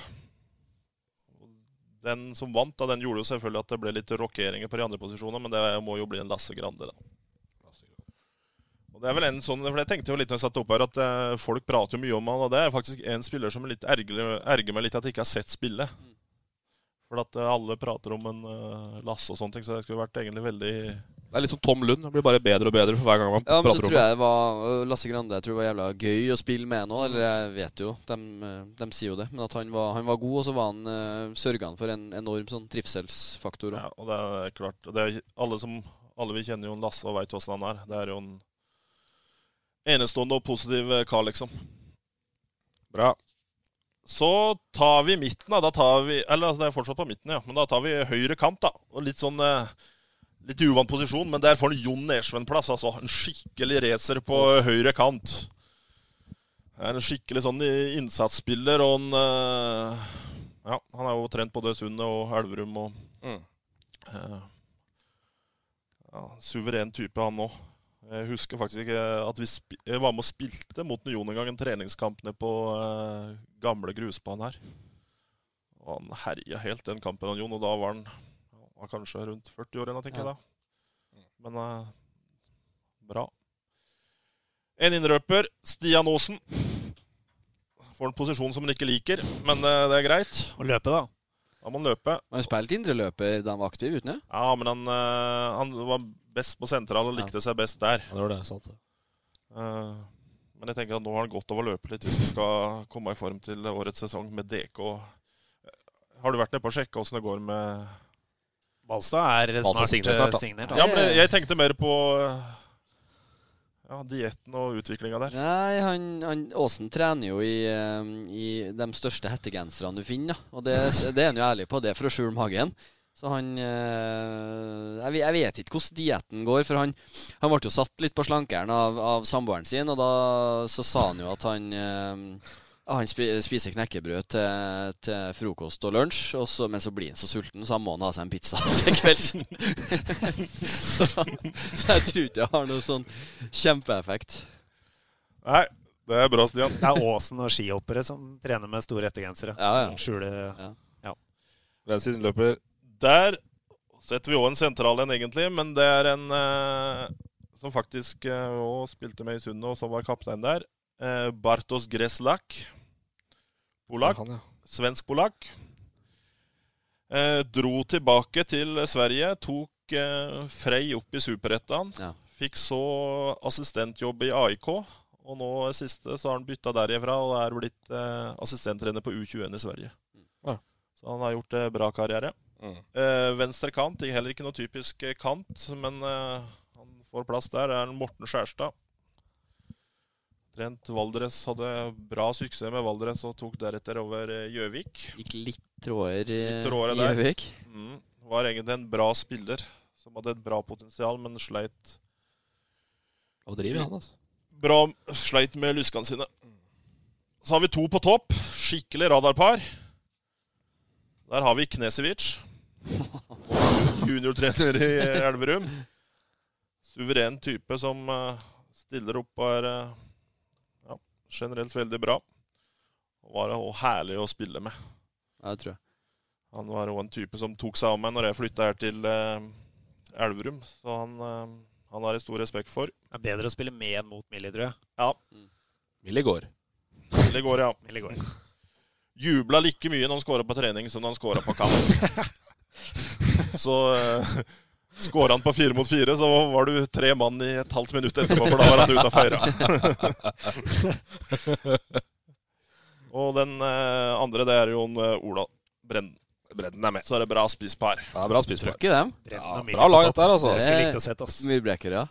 Den som vant, da, den gjorde jo selvfølgelig at det ble litt rokeringer på de andre posisjonene, men det må jo bli en Lasse Grande, da. Og det er vel en sånn, for Jeg tenkte jo litt når jeg satt opp her at eh, folk prater jo mye om han, og det er faktisk en spiller som er litt erger, erger meg litt at jeg ikke har sett spille. For at eh, alle prater om en uh, Lasse og sånne ting, så det skulle vært egentlig veldig Det er litt som Tom Lund. Han blir bare bedre og bedre for hver gang man Ja, men prater om tror det. jeg det var Lasse Grande jeg tror det var jævla gøy å spille med nå. Eller jeg vet jo, de, de sier jo det. Men at han var, han var god, og så var han uh, sørga han for en enorm sånn trivselsfaktor. Ja, og det er klart det er, alle, som, alle vi kjenner jo en Lasse og veit åssen han er. Det er jo en enestående og positiv kar, liksom. Bra. Så tar vi midten, da. da tar vi, eller altså, det er fortsatt på midten, ja. Men da tar vi høyre kant, da. Og litt sånn eh, Litt uvant posisjon, men der får han Jon Nesven plass. altså. En skikkelig racer på høyre kant. Er en skikkelig sånn innsatsspiller, og en eh, Ja, han er jo trent både Sundet og Elverum og Mm. eh, ja, Suveren type, han òg. Jeg husker faktisk ikke at vi var med og spilte mot Nyon en gang, en treningskamp nede på uh, gamle grusbanen her. Og han herja helt den kampen, Jon, og da var han han var kanskje rundt 40 år igjen, tenker jeg da. Men uh, bra. En innrøper, Stian Aasen. Får en posisjon som han ikke liker, men uh, det er greit. Å løpe, da. Da må han løpe. Han spilte indreløper da han var aktiv, uten det? Ja, men han, eh, han var best på sentral og likte seg best der. Ja, det var det, sant det. Eh, men jeg tenker at nå har han godt av å løpe litt hvis han skal komme i form til årets sesong med DK. Har du vært nede på å sjekke åssen det går med Balstad er Balstad snart, eh, snart, da. signert. Ja, men jeg, jeg tenkte mer på eh, ja, dietten og utviklinga der. Nei, han, han Aasen trener jo i, eh, i de største hettegenserne du finner. Og det, det er han jo ærlig på, det er for å skjule magen. Så han eh, jeg, vet- ikke hvordan dietten går, for han, han ble jo satt litt på slankeren av, av samboeren sin, og da så sa han jo at han eh, han spiser knekkebrød til, til frokost og lunsj, og så, men så blir han så sulten, så han må ha seg en pizza til kveldsen. så, så jeg tror ikke jeg har noe sånn kjempeeffekt. Nei, det er bra, Stian. Det er Åsen og skihoppere som trener med store ettergensere. Ja, ja. Skjule Ja. ja. Venstre løper? Der setter vi òg en sentral en, egentlig, men det er en eh, som faktisk òg spilte med i Sundet, og som var kaptein der. Eh, Bartos Greslak. Polakk. Ja, ja. Svensk-polakk. Eh, dro tilbake til Sverige, tok eh, Frey opp i Superettan. Ja. Fikk så assistentjobb i AIK. Og nå siste så har han bytta derifra og er blitt eh, assistenttrener på U21 i Sverige. Ja. Så han har gjort eh, bra karriere. Mm. Eh, venstre kant, heller ikke noe typisk eh, kant, men eh, han får plass der. Det er Morten Skjærstad. Trent Valdres, hadde bra suksess med Valdres og tok deretter over eh, Gjøvik. Gikk litt tråder i. Gjøvik. Mm. Var egentlig en bra spiller som hadde et bra potensial, men sleit, Og driver han, altså. bra, sleit med luskene sine. Så har vi to på topp. Skikkelig radarpar. Der har vi Knesevic. Juniortrener i Elverum. Suveren type som eh, stiller opp og er eh, generelt veldig bra. Og var også herlig å spille med. Ja, det tror jeg. Han var òg en type som tok seg av meg når jeg flytta her til eh, Elverum. Så han, eh, han har jeg stor respekt for. Det er bedre å spille med enn mot Millie, tror jeg. Ja, Millie går. Millie går, ja. Millie går. Jubla like mye når han scora på trening som når han scora på kamp. så eh, Skåra han på fire mot fire, så var du tre mann i et halvt minutt etterpå, for da var han ute og feira. og den eh, andre, det er jo en, eh, Ola Brenden. Bredden er med. Så er det bra spisspar. Ja, bra spisspar. Trøkk i dem. Ja, og bra lag dette her, altså. Det skulle likt å sett, ass. Myrbrekker, ja.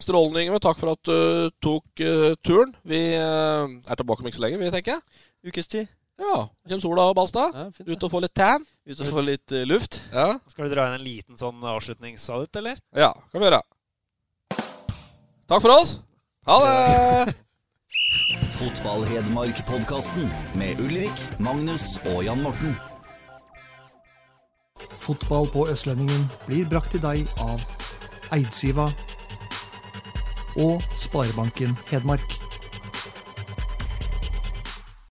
Strålende, Ingeborg. Takk for at du tok uh, turen. Vi uh, er tilbake om ikke så lenge, vi, tenker jeg. Ukes tid. Ja. Kommer sola, Balstad? Ja, fint, Ut og få litt tan? Ut og få litt uh, luft. Ja. Skal du dra inn en liten sånn avslutningssalutt, eller? ja, kan vi gjøre. Takk for oss. Ha det! Fotball-Hedmark-podkasten med Ulrik, Magnus og Jan Morten. Fotball på Østlendingen blir brakt til deg av Eidsiva og Sparebanken Hedmark.